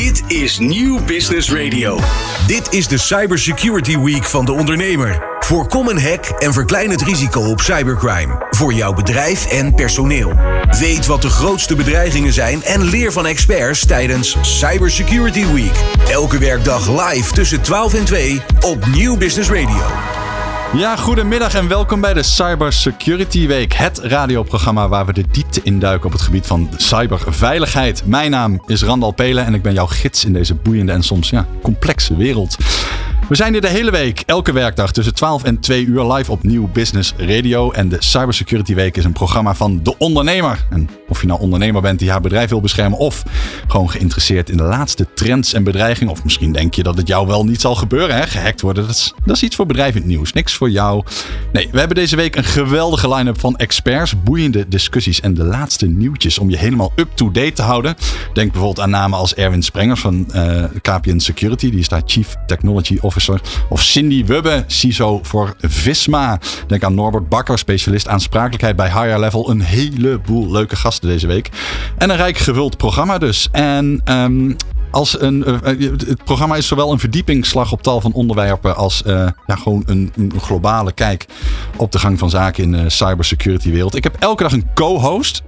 Dit is Nieuw Business Radio. Dit is de Cybersecurity Week van de ondernemer. Voorkom een hack en verklein het risico op cybercrime. Voor jouw bedrijf en personeel. Weet wat de grootste bedreigingen zijn en leer van experts tijdens Cybersecurity Week. Elke werkdag live tussen 12 en 2 op Nieuw Business Radio. Ja, goedemiddag en welkom bij de Cybersecurity Week. Het radioprogramma waar we de diepte induiken op het gebied van cyberveiligheid. Mijn naam is Randal Pelen en ik ben jouw gids in deze boeiende en soms ja, complexe wereld. We zijn hier de hele week, elke werkdag tussen 12 en 2 uur live op Nieuw Business Radio. En de Cybersecurity Week is een programma van De Ondernemer. En of je nou ondernemer bent die haar bedrijf wil beschermen of gewoon geïnteresseerd in de laatste trends en bedreigingen. Of misschien denk je dat het jou wel niet zal gebeuren, hè? gehackt worden. Dat is, iets voor bedrijven in het nieuws, niks voor jou. Nee, we hebben deze week een geweldige line-up van experts, boeiende discussies en de laatste nieuwtjes om je helemaal up-to-date te houden. Denk bijvoorbeeld aan namen als Erwin Sprengers van uh, KPN Security, die is daar Chief Technology Officer of Cindy Wubbe, CISO voor Visma. Denk aan Norbert Bakker, specialist aansprakelijkheid bij Higher Level. Een heleboel leuke gasten deze week. En een rijk gevuld programma dus. En um, als een, uh, het programma is zowel een verdiepingsslag op tal van onderwerpen als ja, gewoon een, globale kijk op de gang van zaken in de cybersecurity wereld. Ik heb elke dag een co-host.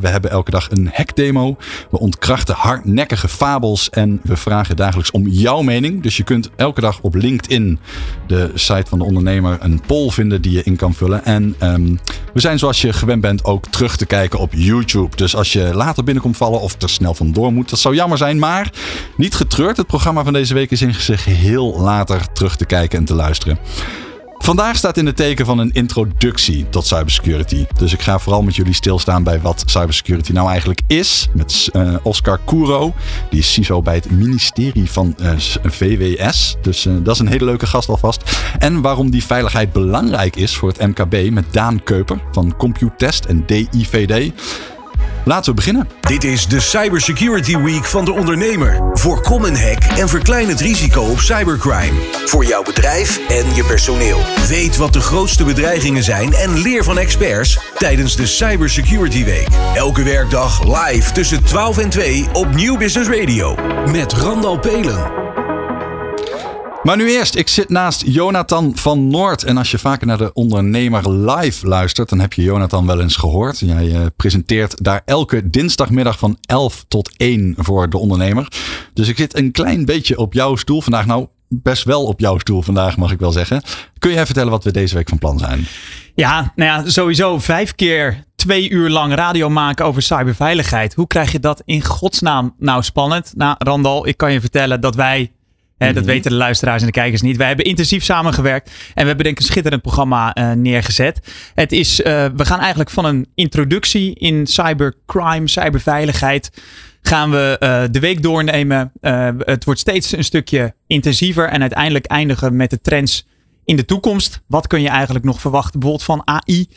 We hebben elke dag een hackdemo. We ontkrachten hardnekkige fabels en we vragen dagelijks om jouw mening. Dus je kunt elke dag op LinkedIn, de site van de ondernemer, een poll vinden die je in kan vullen. En um, we zijn zoals je gewend bent ook terug te kijken op YouTube. Dus als je later binnenkomt vallen of er snel vandoor moet, dat zou jammer zijn. Maar niet getreurd, het programma van deze week is in zijn geheel later terug te kijken en te luisteren. Vandaag staat in het teken van een introductie tot cybersecurity. Dus ik ga vooral met jullie stilstaan bij wat cybersecurity nou eigenlijk is. Met uh, Oscar Kouro, die is CISO bij het ministerie van uh, VWS. Dus uh, dat is een hele leuke gast alvast. En waarom die veiligheid belangrijk is voor het MKB met Daan Keuper van Computest en DIVD. Laten we beginnen. Dit is de Cybersecurity Week van de ondernemer. Voorkom een hack en verklein het risico op cybercrime. Voor jouw bedrijf en je personeel. Weet wat de grootste bedreigingen zijn en leer van experts tijdens de Cybersecurity Week. Elke werkdag live tussen 12 en 2 op Nieuw Business Radio. Met Randal Pelen. Maar nu eerst, ik zit naast Jonathan van Noord. En als je vaker naar de ondernemer live luistert, dan heb je Jonathan wel eens gehoord. Jij uh, presenteert daar elke dinsdagmiddag van 11 tot 1 voor de ondernemer. Dus ik zit een klein beetje op jouw stoel vandaag. Nou, best wel op jouw stoel vandaag, mag ik wel zeggen. Kun jij vertellen wat we deze week van plan zijn? Ja, nou ja, sowieso vijf keer twee uur lang radio maken over cyberveiligheid. Hoe krijg je dat in godsnaam nou spannend? Nou, Randal, ik kan je vertellen dat wij Dat weten de luisteraars en de kijkers niet. Wij hebben intensief samengewerkt en we hebben denk ik een schitterend programma uh, neergezet. Het is, uh, we gaan eigenlijk van een introductie in cybercrime, cyberveiligheid, gaan we uh, de week doornemen. het wordt steeds een stukje intensiever en uiteindelijk eindigen met de trends in de toekomst. Wat kun je eigenlijk nog verwachten, bijvoorbeeld van AI?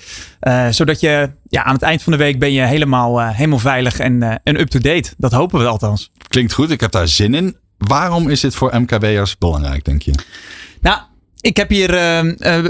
zodat je ja, aan het eind van de week ben je helemaal, helemaal veilig en, en up-to-date. Dat hopen we althans. Klinkt goed, ik heb daar zin in. Waarom is dit voor MKB'ers belangrijk, denk je? Nou, ik heb hier uh, uh,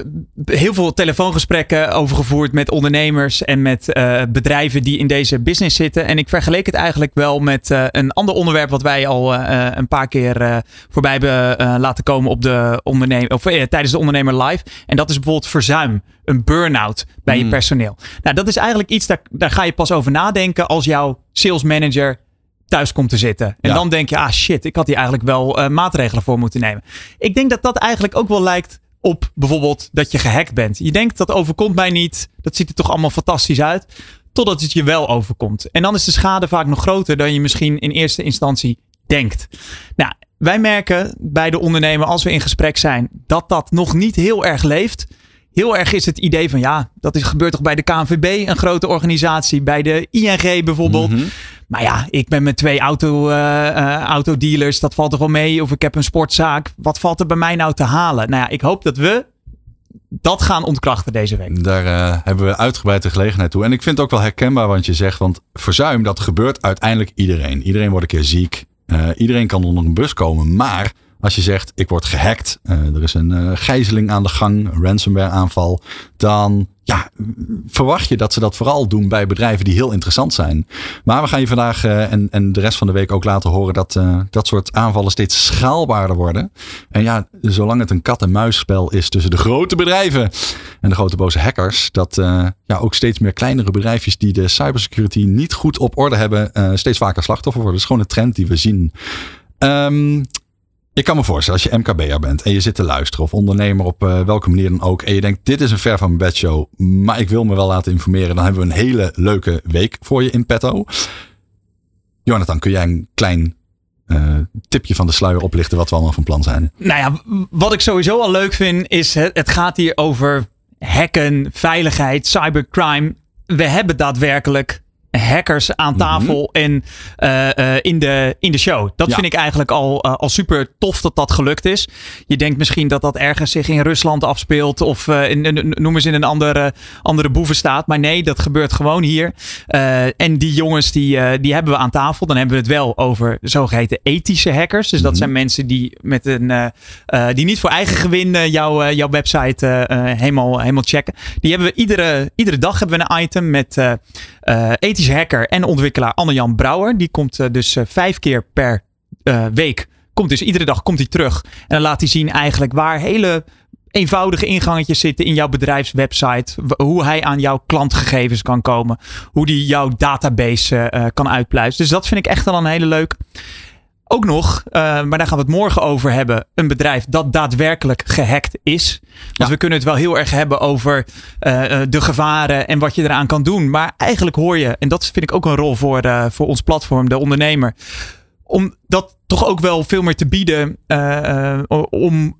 heel veel telefoongesprekken over gevoerd met ondernemers en met uh, bedrijven die in deze business zitten. En ik vergeleek het eigenlijk wel met een ander onderwerp wat wij al een paar keer voorbij hebben laten komen op de ondernemer, of, tijdens de ondernemer live. En dat is bijvoorbeeld verzuim, een burn-out bij mm. je personeel. Nou, dat is eigenlijk iets, daar, daar ga je pas over nadenken als jouw sales manager thuis komt te zitten. En ja. dan denk je, ah shit, ik had hier eigenlijk wel uh, maatregelen voor moeten nemen. Ik denk dat dat eigenlijk ook wel lijkt op bijvoorbeeld dat je gehackt bent. Je denkt dat overkomt mij niet. Dat ziet er toch allemaal fantastisch uit. Totdat het je wel overkomt. En dan is de schade vaak nog groter dan je misschien in eerste instantie denkt. Nou, wij merken bij de ondernemer als we in gesprek zijn dat dat nog niet heel erg leeft. Heel erg is het idee van ja, dat is, gebeurt toch bij de KNVB, een grote organisatie, bij de ING bijvoorbeeld. Mm -hmm. Maar ja, ik ben met twee auto, uh, uh, autodealers, dat valt toch wel mee. Of ik heb een sportzaak. Wat valt er bij mij nou te halen? Nou ja, ik hoop dat we dat gaan ontkrachten deze week. Daar uh, hebben we uitgebreid de gelegenheid toe. En ik vind het ook wel herkenbaar wat je zegt. Want verzuim, dat gebeurt uiteindelijk iedereen. Iedereen wordt een keer ziek. iedereen kan onder een bus komen. Maar Als je zegt, ik word gehackt, uh, er is een uh, gijzeling aan de gang, een ransomware aanval, dan ja, verwacht je dat ze dat vooral doen bij bedrijven die heel interessant zijn. Maar we gaan je vandaag uh, en, en de rest van de week ook laten horen dat dat soort aanvallen steeds schaalbaarder worden. En ja, zolang het een kat-en-muisspel is tussen de grote bedrijven en de grote boze hackers, dat ja, ook steeds meer kleinere bedrijfjes die de cybersecurity niet goed op orde hebben, steeds vaker slachtoffer worden. Dat is gewoon een trend die we zien. Um, ik kan me voorstellen, als je MKB'er bent en je zit te luisteren of ondernemer op uh, welke manier dan ook. En je denkt, dit is een ver van mijn bedshow, maar ik wil me wel laten informeren. Dan hebben we een hele leuke week voor je in petto. Jonathan, kun jij een klein uh, tipje van de sluier oplichten wat we allemaal van plan zijn? Nou ja, wat ik sowieso al leuk vind is, het gaat hier over hacken, veiligheid, cybercrime. We hebben daadwerkelijk hackers aan mhm. tafel en uh, in, de, in de show. Dat vind ik eigenlijk al, uh, al super tof dat dat gelukt is. Je denkt misschien dat dat ergens zich in Rusland afspeelt of in, noem eens in een andere, andere boevenstaat. Maar nee, dat gebeurt gewoon hier. en die jongens die, die hebben we aan tafel. Dan hebben we het wel over zogeheten ethische hackers. Dus dat mhm. zijn mensen die, met een, die niet voor eigen gewin jouw, jouw website helemaal, helemaal checken. Die hebben we iedere, iedere dag hebben we een item met ethische hacker en ontwikkelaar Anne-Jan Brouwer. Die komt uh, dus uh, vijf keer per week. Komt dus iedere dag komt hij terug. En dan laat hij zien eigenlijk waar hele eenvoudige ingangetjes zitten in jouw bedrijfswebsite. Hoe hij aan jouw klantgegevens kan komen. Hoe die jouw database kan uitpluizen. Dus dat vind ik echt wel een hele leuk. Ook nog, uh, maar daar gaan we het morgen over hebben. Een bedrijf dat daadwerkelijk gehackt is. Want we kunnen het wel heel erg hebben over uh, de gevaren en wat je eraan kan doen. Maar eigenlijk hoor je, en dat vind ik ook een rol voor, uh, voor ons platform, de ondernemer. Om dat toch ook wel veel meer te bieden. om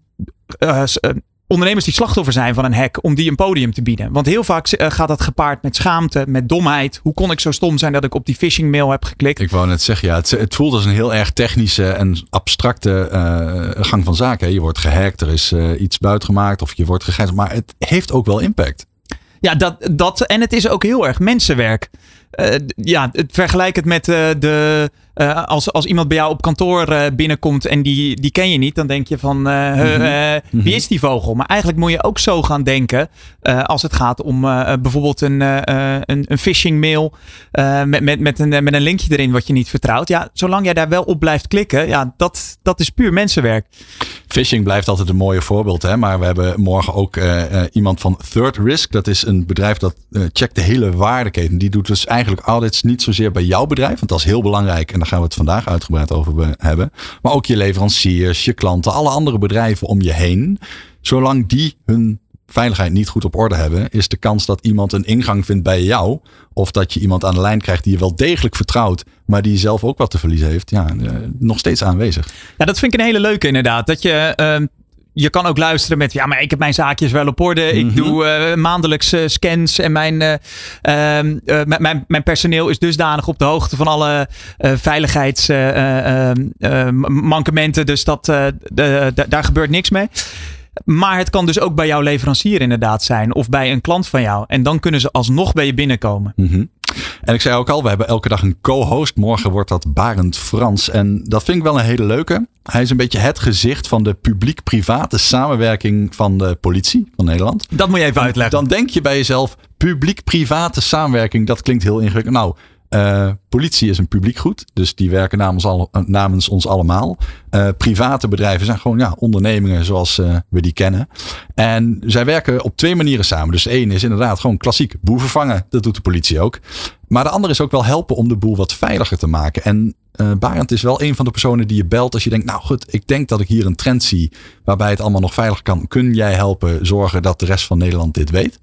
ondernemers die slachtoffer zijn van een hack, om die een podium te bieden. Want heel vaak eh, gaat dat gepaard met schaamte, met domheid. Hoe kon ik zo stom zijn dat ik op die phishing mail heb geklikt? Ik wou net zeggen, ja, het, het voelt als een heel erg technische en abstracte uh, gang van zaken. Je wordt gehackt, er is uh, iets buitgemaakt of je wordt gegijzeld. Maar het heeft ook wel impact. Ja, dat, dat, en het is ook heel erg mensenwerk. Uh, ja, vergelijk het met de. Uh, als, als iemand bij jou op kantoor binnenkomt en die, die ken je niet, dan denk je van mm -hmm. wie is die vogel? Maar eigenlijk moet je ook zo gaan denken als het gaat om bijvoorbeeld een, een, een phishing mail met, met, met, een, met een linkje erin wat je niet vertrouwt. Ja, zolang jij daar wel op blijft klikken, ja, dat, dat is puur mensenwerk. Phishing blijft altijd een mooie voorbeeld, hè? maar we hebben morgen ook iemand van Third Risk. Dat is een bedrijf dat checkt de hele waardeketen. Die doet dus eigenlijk eigenlijk audits niet zozeer bij jouw bedrijf, want dat is heel belangrijk en daar gaan we het vandaag uitgebreid over hebben. Maar ook je leveranciers, je klanten, alle andere bedrijven om je heen. Zolang die hun veiligheid niet goed op orde hebben, is de kans dat iemand een ingang vindt bij jou. Of dat je iemand aan de lijn krijgt die je wel degelijk vertrouwt, maar die zelf ook wat te verliezen heeft. Ja, eh, nog steeds aanwezig. Ja, dat vind ik een hele leuke inderdaad. Dat je uh, je kan ook luisteren met, ja, maar ik heb mijn zaakjes wel op orde. Ik mhm. doe uh, maandelijks uh, scans en mijn, uh, mijn, mijn personeel is dusdanig op de hoogte van alle veiligheidsmankementen. dus dat, daar gebeurt niks mee. Maar het kan dus ook bij jouw leverancier inderdaad zijn. Of bij een klant van jou. En dan kunnen ze alsnog bij je binnenkomen. Mm En ik zei ook al, we hebben elke dag een co-host. Morgen wordt dat Barend Frans. En dat vind ik wel een hele leuke. Hij is een beetje het gezicht van de publiek-private samenwerking van de politie van Nederland. Dat moet je even uitleggen. Dan denk je bij jezelf, publiek-private samenwerking, dat klinkt heel ingewikkeld. Nou, uh, politie is een publiek goed, dus die werken namens, al, eh, namens ons allemaal. Uh, private bedrijven zijn gewoon ja, ondernemingen zoals we die kennen. En zij werken op twee manieren samen. Dus één is inderdaad gewoon klassiek boeven vangen. Dat doet de politie ook. Maar de andere is ook wel helpen om de boel wat veiliger te maken. En Barend is wel een van de personen die je belt als je denkt, nou goed, ik denk dat ik hier een trend zie waarbij het allemaal nog veilig kan. Kun jij helpen zorgen dat de rest van Nederland dit weet?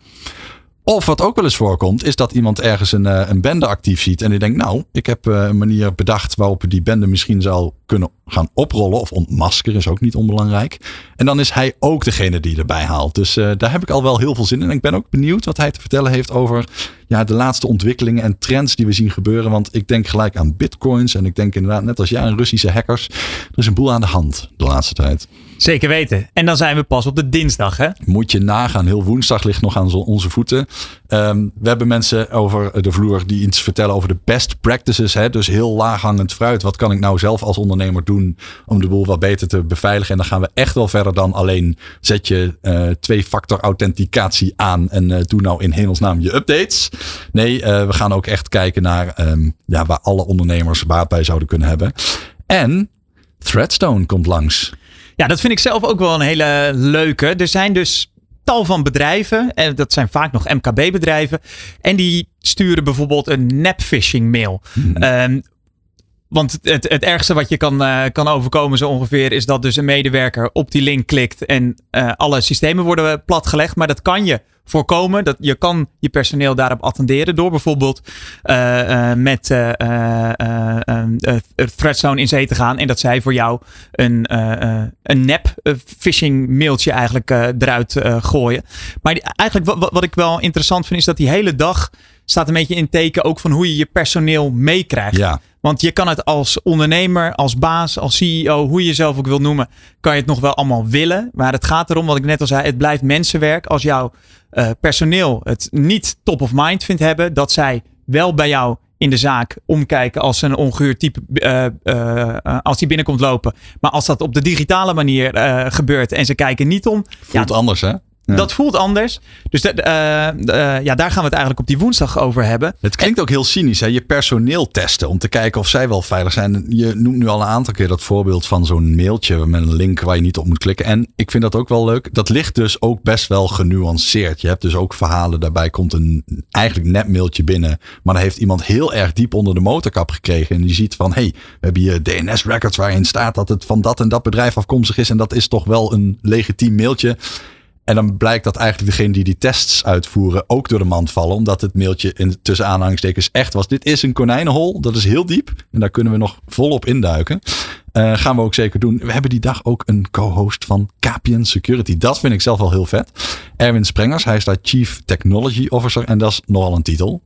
Of wat ook wel eens voorkomt, is dat iemand ergens een, eh, een bende actief ziet. En die denkt, nou, ik heb eh, een manier bedacht waarop die bende misschien zou kunnen gaan oprollen. Of ontmaskeren is ook niet onbelangrijk. En dan is hij ook degene die erbij haalt. Dus uh, daar heb ik al wel heel veel zin in. En ik ben ook benieuwd wat hij te vertellen heeft over ja, de laatste ontwikkelingen en trends die we zien gebeuren. Want ik denk gelijk aan bitcoins. En ik denk inderdaad, net als jij, aan Russische hackers. Er is een boel aan de hand de laatste tijd. Zeker weten. En dan zijn we pas op de dinsdag, hè? Moet je nagaan. Heel woensdag ligt nog aan onze voeten. Um, we hebben mensen over de vloer die iets vertellen over de best practices. Hè? Dus heel laaghangend fruit. Wat kan ik nou zelf als ondernemer doen? om de boel wat beter te beveiligen. En dan gaan we echt wel verder dan alleen zet je uh, twee-factor authenticatie aan en uh, doe nou in hemelsnaam je updates. Nee, uh, we gaan ook echt kijken naar um, ja, waar alle ondernemers baat bij zouden kunnen hebben. En Threadstone komt langs. Ja, dat vind ik zelf ook wel een hele leuke. Er zijn dus tal van bedrijven, en dat zijn vaak nog MKB-bedrijven, en die sturen bijvoorbeeld een nep-phishing mail. Hmm. Um, want het, het ergste wat je kan, uh, kan overkomen zo ongeveer is dat dus een medewerker op die link klikt en uh, alle systemen worden platgelegd. Maar dat kan je voorkomen. Dat je kan je personeel daarop attenderen door bijvoorbeeld uh, met Threadzone in zee te gaan en dat zij voor jou een, een nep phishing mailtje eigenlijk eruit gooien. Maar eigenlijk wat, wat ik wel interessant vind is dat die hele dag staat een beetje in teken ook van hoe je je personeel meekrijgt. Ja. Want je kan het als ondernemer, als baas, als CEO, hoe je jezelf ook wil noemen, kan je het nog wel allemaal willen. Maar het gaat erom, wat ik net al zei, het blijft mensenwerk. Als jouw uh, personeel het niet top of mind vindt hebben, dat zij wel bij jou in de zaak omkijken als een onguur type uh, uh, als die binnenkomt lopen. Maar als dat op de digitale manier gebeurt en ze kijken niet om. Voelt ja, anders hè? Dat voelt anders. Dus uh, uh, ja, daar gaan we het eigenlijk op die woensdag over hebben. Het klinkt ook heel cynisch, hè? je personeel testen om te kijken of zij wel veilig zijn. Je noemt nu al een aantal keer dat voorbeeld van zo'n mailtje met een link waar je niet op moet klikken. En ik vind dat ook wel leuk. Dat ligt dus ook best wel genuanceerd. Je hebt dus ook verhalen, daarbij komt een eigenlijk net mailtje binnen. Maar dan heeft iemand heel erg diep onder de motorkap gekregen. En die ziet van, hé, hey, we hebben hier DNS-records waarin staat dat het van dat en dat bedrijf afkomstig is. En dat is toch wel een legitiem mailtje. En dan blijkt dat eigenlijk degene die die tests uitvoeren ook door de mand vallen. Omdat het mailtje in, tussen aanhalingstekens echt was. Dit is een konijnenhol. Dat is heel diep. En daar kunnen we nog volop induiken. Uh, gaan we ook zeker doen. We hebben die dag ook een co-host van KPN Security. Dat vind ik zelf wel heel vet. Erwin Sprengers. Hij is daar Chief Technology Officer. En dat is nogal een titel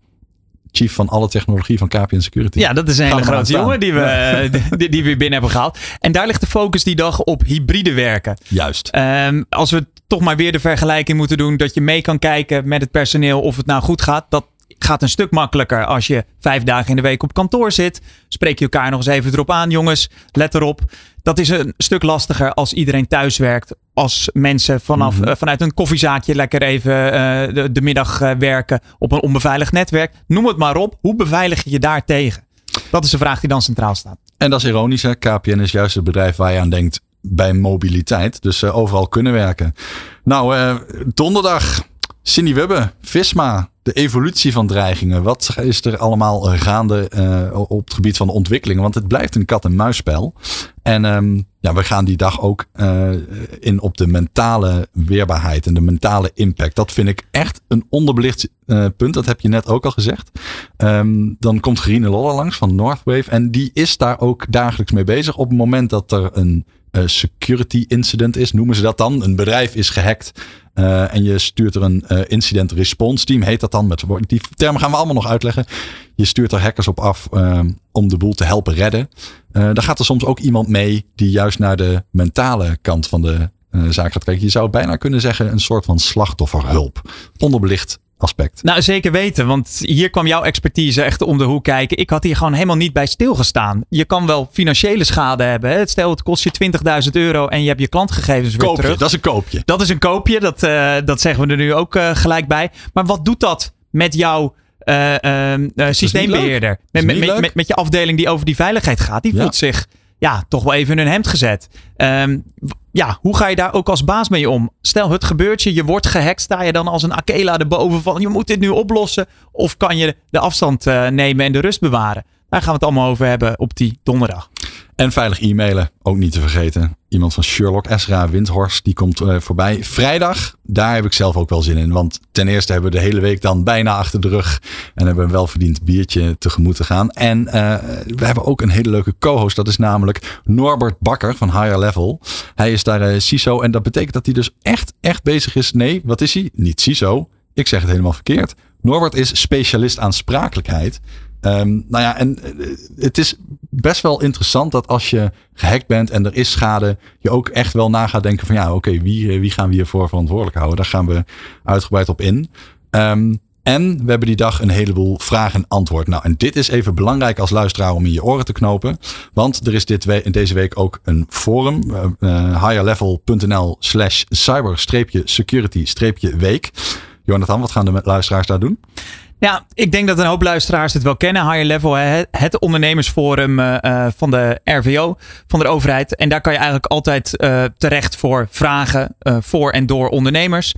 chief van alle technologie van KPN Security. Ja, dat is een hele grote jongen die we, die, die, we binnen hebben gehaald. En daar ligt de focus die dag op hybride werken. Juist. Um, als we toch maar weer de vergelijking moeten doen dat je mee kan kijken met het personeel of het nou goed gaat. Dat gaat een stuk makkelijker als je vijf dagen in de week op kantoor zit. Spreek je elkaar nog eens even erop aan, jongens. Let erop. Dat is een stuk lastiger als iedereen thuis werkt. Als mensen vanaf, mm vanuit een koffiezaakje lekker even uh, de, de, middag uh, werken op een onbeveiligd netwerk. Noem het maar op. Hoe beveilig je je daar tegen? Dat is de vraag die dan centraal staat. En dat is ironisch. Hè? KPN is juist het bedrijf waar je aan denkt bij mobiliteit. Dus overal kunnen werken. Nou, donderdag. Cindy Webbe, Visma, de evolutie van dreigingen. Wat is er allemaal gaande uh, op het gebied van de ontwikkelingen? Want het blijft een kat-en-muisspel. En um, ja, we gaan die dag ook uh, in op de mentale weerbaarheid en de mentale impact. Dat vind ik echt een onderbelicht uh, punt. Dat heb je net ook al gezegd. Um, dan komt Grine Lolla langs van Northwave. En die is daar ook dagelijks mee bezig. Op het moment dat er een security incident is, noemen ze dat dan. Een bedrijf is gehackt. Uh, en je stuurt er een uh, incident response team, heet dat dan. Met, die termen gaan we allemaal nog uitleggen. Je stuurt er hackers op af uh, om de boel te helpen redden. dan gaat er soms ook iemand mee die juist naar de mentale kant van de zaak gaat kijken. Je zou bijna kunnen zeggen een soort van slachtofferhulp. Onderbelicht aspect. Nou, zeker weten. Want hier kwam jouw expertise echt om de hoek kijken. Ik had hier gewoon helemaal niet bij stilgestaan. Je kan wel financiële schade hebben. Hè? Stel, het kost je 20.000 euro en je hebt je klantgegevens weer koopje, terug. Dat is een koopje. Dat is een koopje. Dat, uh, dat zeggen we er nu ook uh, gelijk bij. Maar wat doet dat met jouw uh, systeembeheerder? Met, met, met, met, je afdeling die over die veiligheid gaat. Die voelt zich ja, toch wel even een hemd gezet. Um, ja, hoe ga je daar ook als baas mee om? Stel, het gebeurt je, je wordt gehackt. Sta je dan als een Akela erboven van, je moet dit nu oplossen? Of kan je de afstand uh, nemen en de rust bewaren? Daar gaan we het allemaal over hebben op die donderdag. En veilig e-mailen, ook niet te vergeten. Iemand van Sherlock, Esra Windhorst, die komt uh, voorbij. Vrijdag, daar heb ik zelf ook wel zin in. Want ten eerste hebben we de hele week dan bijna achter de rug. En hebben een welverdiend biertje tegemoet te gaan. En uh, we hebben ook een hele leuke co-host. Dat is namelijk Norbert Bakker van Higher Level. Hij is daar uh, CISO. En dat betekent dat hij dus echt, echt bezig is. Nee, wat is hij? Niet CISO. Ik zeg het helemaal verkeerd. Norbert is specialist aansprakelijkheid. Um, nou ja, en het is best wel interessant dat als je gehackt bent en er is schade, je ook echt wel na gaat denken van ja, oké, wie, wie gaan we hiervoor verantwoordelijk houden? Daar gaan we uitgebreid op in. Um, En we hebben die dag een heleboel vraag en antwoord. Nou, en dit is even belangrijk als luisteraar om in je oren te knopen. Want er is dit we deze week ook een forum. Uh, higherlevel.nl slash cyber-security-week. Jonathan, wat gaan de luisteraars daar doen? Ja, ik denk dat een hoop luisteraars het wel kennen. Higher Level, het ondernemersforum uh, van de RVO, van de overheid. En daar kan je eigenlijk altijd uh, terecht voor vragen voor en door ondernemers.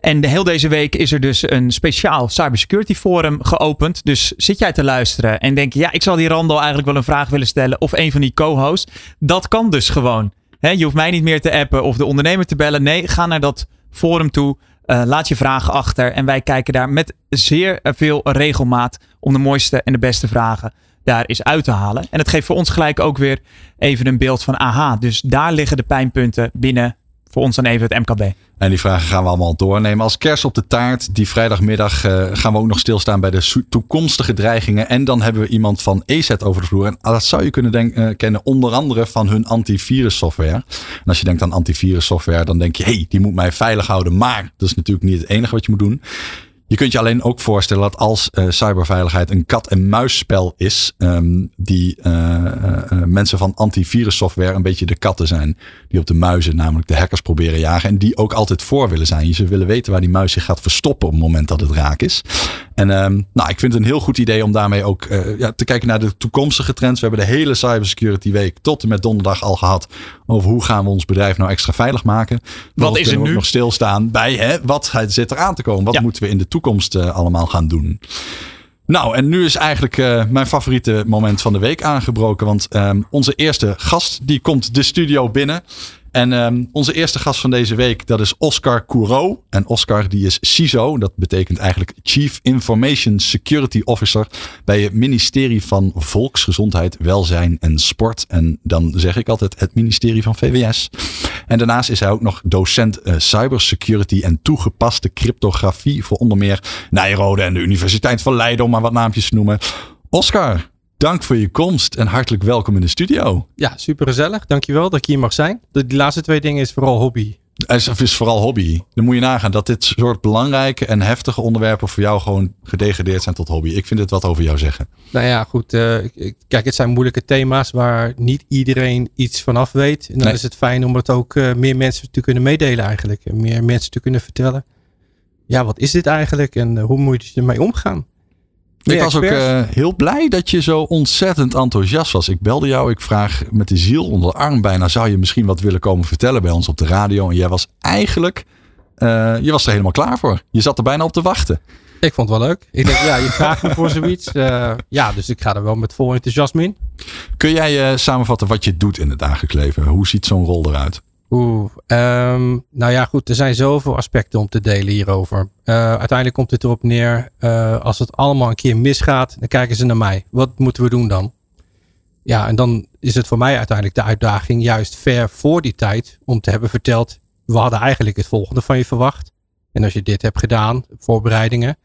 En de, heel deze week is er dus een speciaal cybersecurity forum geopend. Dus zit jij te luisteren en denk je, ja, ik zal die Randall eigenlijk wel een vraag willen stellen. Of een van die co-hosts. Dat kan dus gewoon. je hoeft mij niet meer te appen of de ondernemer te bellen. Nee, ga naar dat forum toe. Uh, laat je vragen achter. En wij kijken daar met zeer veel regelmaat om de mooiste en de beste vragen daar is uit te halen. En het geeft voor ons gelijk ook weer even een beeld van aha. Dus daar liggen de pijnpunten binnen voor ons dan even het MKB. En die vragen gaan we allemaal doornemen. Als kers op de taart, die vrijdagmiddag uh, gaan we ook nog stilstaan bij de toekomstige dreigingen. En dan hebben we iemand van EZ over de vloer. En dat zou je kunnen denken, uh, kennen onder andere van hun antivirus software. En als je denkt aan antivirus software, dan denk je, hé, hey, die moet mij veilig houden. Maar dat is natuurlijk niet het enige wat je moet doen. Je kunt je alleen ook voorstellen dat als uh, cyberveiligheid een kat-en-muisspel is, um, die uh, uh, mensen van antivirussoftware een beetje de katten zijn. Die op de muizen, namelijk de hackers, proberen jagen. En die ook altijd voor willen zijn. Ze willen weten waar die muis zich gaat verstoppen op het moment dat het raak is. En um, nou, ik vind het een heel goed idee om daarmee ook ja, te kijken naar de toekomstige trends. We hebben de hele Cybersecurity Week tot en met donderdag al gehad over hoe gaan we ons bedrijf nou extra veilig maken. Wat is er nu? nog stilstaan bij hè, wat zit er aan te komen? Wat ja. moeten we in de toekomst uh, allemaal gaan doen? Nou, en nu is eigenlijk uh, mijn favoriete moment van de week aangebroken. Want um, onze eerste gast die komt de studio binnen. En um, onze eerste gast van deze week, dat is Oscar Courau. En Oscar die is CISO, dat betekent eigenlijk Chief Information Security Officer bij het ministerie van Volksgezondheid, Welzijn en Sport. En dan zeg ik altijd het ministerie van VWS. En daarnaast is hij ook nog docent uh, cybersecurity en toegepaste cryptografie voor onder meer Nijrode en de Universiteit van Leiden, om maar wat naampjes te noemen. Oscar, Dank voor je komst en hartelijk welkom in de studio. Ja, super gezellig. Dankjewel dat ik hier mag zijn. De, die laatste twee dingen is vooral hobby. Is vooral hobby. Dan moet je nagaan dat dit soort belangrijke en heftige onderwerpen voor jou gewoon gedegradeerd zijn tot hobby. Ik vind het wat over jou zeggen. Nou ja, goed. Uh, kijk, het zijn moeilijke thema's waar niet iedereen iets vanaf weet. En dan nee. is het fijn om het ook uh, meer mensen te kunnen meedelen eigenlijk. En meer mensen te kunnen vertellen. Ja, wat is dit eigenlijk en uh, hoe moet je ermee omgaan? Ik was ook uh, heel blij dat je zo ontzettend enthousiast was. Ik belde jou, ik vraag met de ziel onder de arm bijna, zou je misschien wat willen komen vertellen bij ons op de radio? En jij was eigenlijk, uh, je was er helemaal klaar voor. Je zat er bijna op te wachten. Ik vond het wel leuk. Ik denk, ja, je vraagt me voor zoiets. Uh, ja, dus ik ga er wel met vol enthousiasme in. Kun jij samenvatten wat je doet in het dagelijks leven? Hoe ziet zo'n rol eruit? Oeh, um, nou ja, goed. Er zijn zoveel aspecten om te delen hierover. Uh, uiteindelijk komt het erop neer, uh, als het allemaal een keer misgaat, dan kijken ze naar mij. Wat moeten we doen dan? Ja, en dan is het voor mij uiteindelijk de uitdaging, juist ver voor die tijd, om te hebben verteld, we hadden eigenlijk het volgende van je verwacht. En als je dit hebt gedaan, voorbereidingen,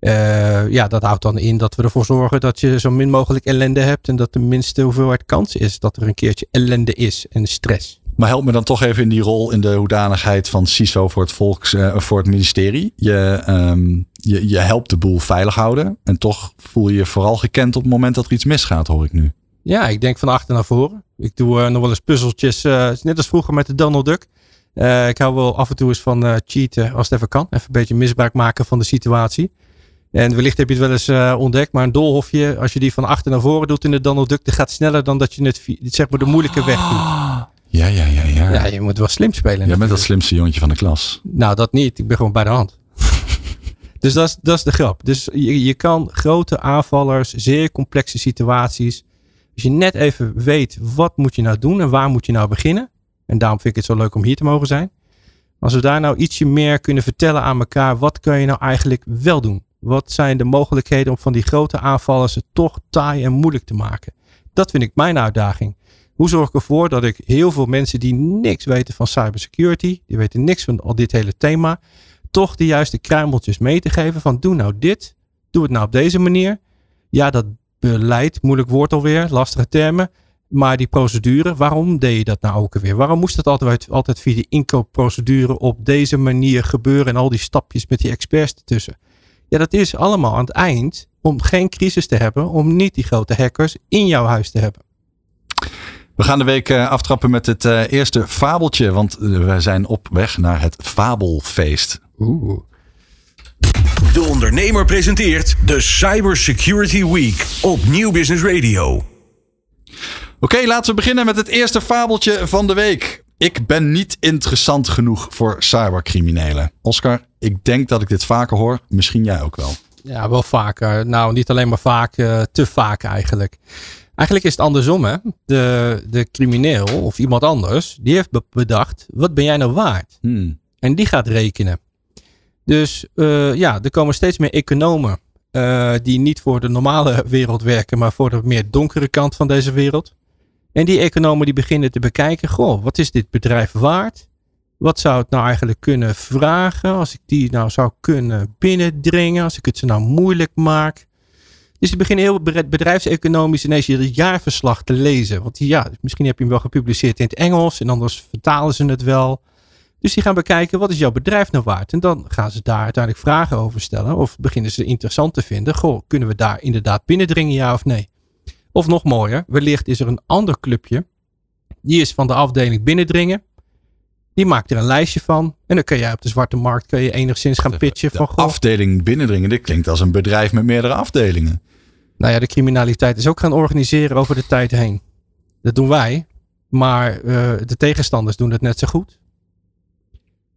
uh, ja, dat houdt dan in dat we ervoor zorgen dat je zo min mogelijk ellende hebt en dat de minste hoeveelheid kans is dat er een keertje ellende is en stress. Maar help me dan toch even in die rol in de hoedanigheid van CISO voor het, volks, uh, voor het ministerie. Je, um, je, je helpt de boel veilig houden. En toch voel je je vooral gekend op het moment dat er iets misgaat, hoor ik nu. Ja, ik denk van achter naar voren. Ik doe uh, nog wel eens puzzeltjes, uh, net als vroeger met de Donald Duck. ik hou wel af en toe eens van cheaten als het even kan. Even een beetje misbruik maken van de situatie. En wellicht heb je het wel eens ontdekt, maar een doolhofje, als je die van achter naar voren doet in de Donald Duck, dat gaat sneller dan dat je het, zeg maar, de moeilijke weg doet. Ja, ja, ja, ja. Ja, je moet wel slim spelen. Jij bent dat slimste jongetje van de klas. Nou, dat niet. Ik ben gewoon bij de hand. dus dat is, dat is de grap. Dus je, je kan grote aanvallers, zeer complexe situaties. Als je net even weet, wat moet je nou doen en waar moet je nou beginnen. En daarom vind ik het zo leuk om hier te mogen zijn. Als we daar nou ietsje meer kunnen vertellen aan elkaar, wat kun je nou eigenlijk wel doen? Wat zijn de mogelijkheden om van die grote aanvallers het toch taai en moeilijk te maken? Dat vind ik mijn uitdaging. Hoe zorg ik ervoor dat ik heel veel mensen die niks weten van cybersecurity, die weten niks van al dit hele thema, toch de juiste kruimeltjes mee te geven van doe nou dit, doe het nou op deze manier. Ja, dat beleid, moeilijk woord alweer, lastige termen. Maar die procedure, waarom deed je dat nou ook weer? Waarom moest dat altijd, altijd via die inkoopprocedure op deze manier gebeuren en al die stapjes met die experts ertussen? Ja, dat is allemaal aan het eind om geen crisis te hebben, om niet die grote hackers in jouw huis te hebben. We gaan de week eh, aftrappen met het uh, eerste fabeltje, want we zijn op weg naar het Fabelfeest. Oeh. De ondernemer presenteert de Cybersecurity Week op Nieuw Business Radio. Oké, okay, laten we beginnen met het eerste fabeltje van de week. Ik ben niet interessant genoeg voor cybercriminelen. Oscar, ik denk dat ik dit vaker hoor. Misschien jij ook wel. Ja, wel vaker. Nou, niet alleen maar vaak, uh, te vaak eigenlijk. Eigenlijk is het andersom, hè? De, de crimineel of iemand anders, die heeft bedacht: wat ben jij nou waard? Hmm. En die gaat rekenen. Dus uh, ja, er komen steeds meer economen uh, die niet voor de normale wereld werken, maar voor de meer donkere kant van deze wereld. En die economen die beginnen te bekijken, goh, wat is dit bedrijf waard? Wat zou het nou eigenlijk kunnen vragen als ik die nou zou kunnen binnendringen, als ik het ze nou moeilijk maak? Dus die beginnen heel bedrijfseconomisch ineens je jaarverslag te lezen. Want ja, misschien heb je hem wel gepubliceerd in het Engels en anders vertalen ze het wel. Dus die gaan bekijken, wat is jouw bedrijf nou waard? En dan gaan ze daar uiteindelijk vragen over stellen. Of beginnen ze interessant te vinden. Goh, kunnen we daar inderdaad binnendringen, ja of nee? Of nog mooier, wellicht is er een ander clubje. Die is van de afdeling binnendringen. Die maakt er een lijstje van. En dan kun jij op de zwarte markt kun je enigszins gaan pitchen. De van, goh, afdeling binnendringen, dit klinkt als een bedrijf met meerdere afdelingen. Nou ja, de criminaliteit is ook gaan organiseren over de tijd heen. Dat doen wij. Maar uh, de tegenstanders doen het net zo goed.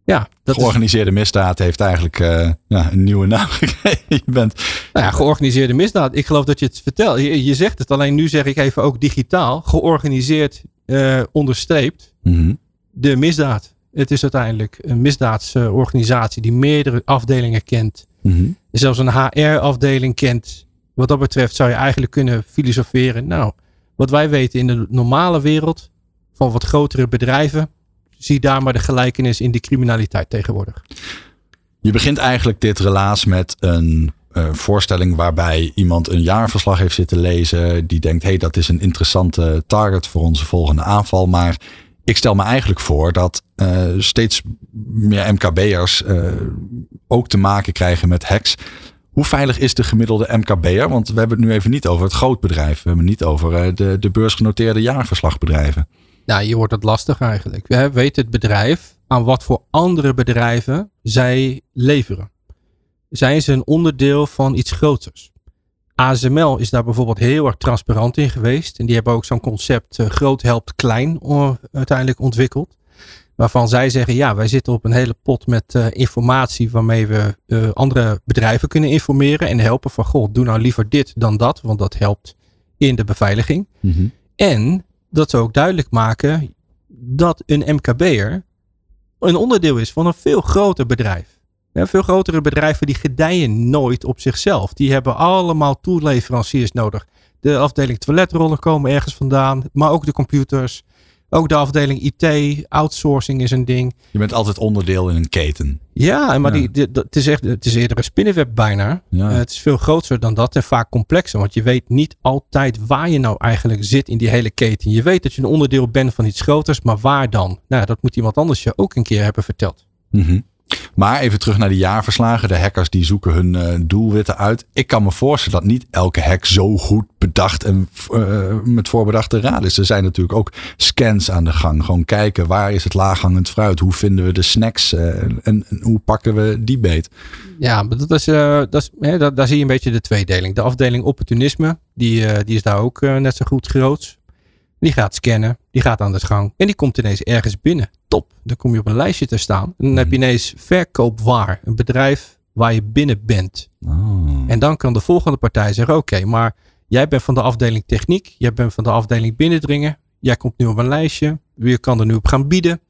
Ja, dat georganiseerde is... misdaad heeft eigenlijk uh, ja, een nieuwe naam gekregen. je bent... Nou ja, georganiseerde misdaad. Ik geloof dat je het vertelt. Je, je zegt het, alleen nu zeg ik even ook digitaal. Georganiseerd uh, onderstreept mm -hmm. de misdaad. Het is uiteindelijk een misdaadsorganisatie die meerdere afdelingen kent. Mm -hmm. Zelfs een HR-afdeling kent. Wat dat betreft zou je eigenlijk kunnen filosoferen. Nou, wat wij weten in de normale wereld van wat grotere bedrijven zie daar maar de gelijkenis in de criminaliteit tegenwoordig. Je begint eigenlijk dit relaas met een uh, voorstelling waarbij iemand een jaarverslag heeft zitten lezen. Die denkt, hé, hey, dat is een interessante target voor onze volgende aanval. Maar ik stel me eigenlijk voor dat uh, steeds meer MKB'ers uh, ook te maken krijgen met hacks. Hoe veilig is de gemiddelde MKB'er? Want we hebben het nu even niet over het grootbedrijf. We hebben het niet over de, de beursgenoteerde jaarverslagbedrijven. Nou, je wordt het lastig eigenlijk. We weten het bedrijf aan wat voor andere bedrijven zij leveren. Zijn ze een onderdeel van iets groters? ASML is daar bijvoorbeeld heel erg transparant in geweest. En die hebben ook zo'n concept uh, groot helpt klein uh, uiteindelijk ontwikkeld. Waarvan zij zeggen, ja, wij zitten op een hele pot met uh, informatie waarmee we andere bedrijven kunnen informeren en helpen van, goh, doe nou liever dit dan dat, want dat helpt in de beveiliging. Mm -hmm. En dat ze ook duidelijk maken dat een MKB'er een onderdeel is van een veel groter bedrijf. Ja, veel grotere bedrijven die gedijen nooit op zichzelf. Die hebben allemaal toeleveranciers nodig. De afdeling toiletrollen komen ergens vandaan, maar ook de computers. Ook de afdeling IT, outsourcing is een ding. Je bent altijd onderdeel in een keten. Ja, maar ja. Die, die, het, is echt, het is eerder een spinnenweb bijna. Ja. Uh, het is veel groter dan dat en vaak complexer. Want je weet niet altijd waar je nou eigenlijk zit in die hele keten. Je weet dat je een onderdeel bent van iets groters, maar waar dan? Nou, dat moet iemand anders je ook een keer hebben verteld. Mm -hmm. Maar even terug naar de jaarverslagen. De hackers die zoeken hun uh, doelwitten uit. Ik kan me voorstellen dat niet elke hack zo goed bedacht en uh, met voorbedachte raad is. Er zijn natuurlijk ook scans aan de gang. Gewoon kijken waar is het laaghangend fruit? Hoe vinden we de snacks? En, en, hoe pakken we die beet? Ja, dat is, dat is, hè, daar, daar zie je een beetje de tweedeling. De afdeling opportunisme, die, die is daar ook net zo goed groot. Die gaat scannen, die gaat aan de gang en die komt ineens ergens binnen. Top, dan kom je op een lijstje te staan. En dan heb je ineens verkoopwaar, een bedrijf waar je binnen bent. Oh. En dan kan de volgende partij zeggen, oké, okay, maar jij bent van de afdeling techniek, jij bent van de afdeling binnendringen, jij komt nu op een lijstje, je kan er nu op gaan bieden.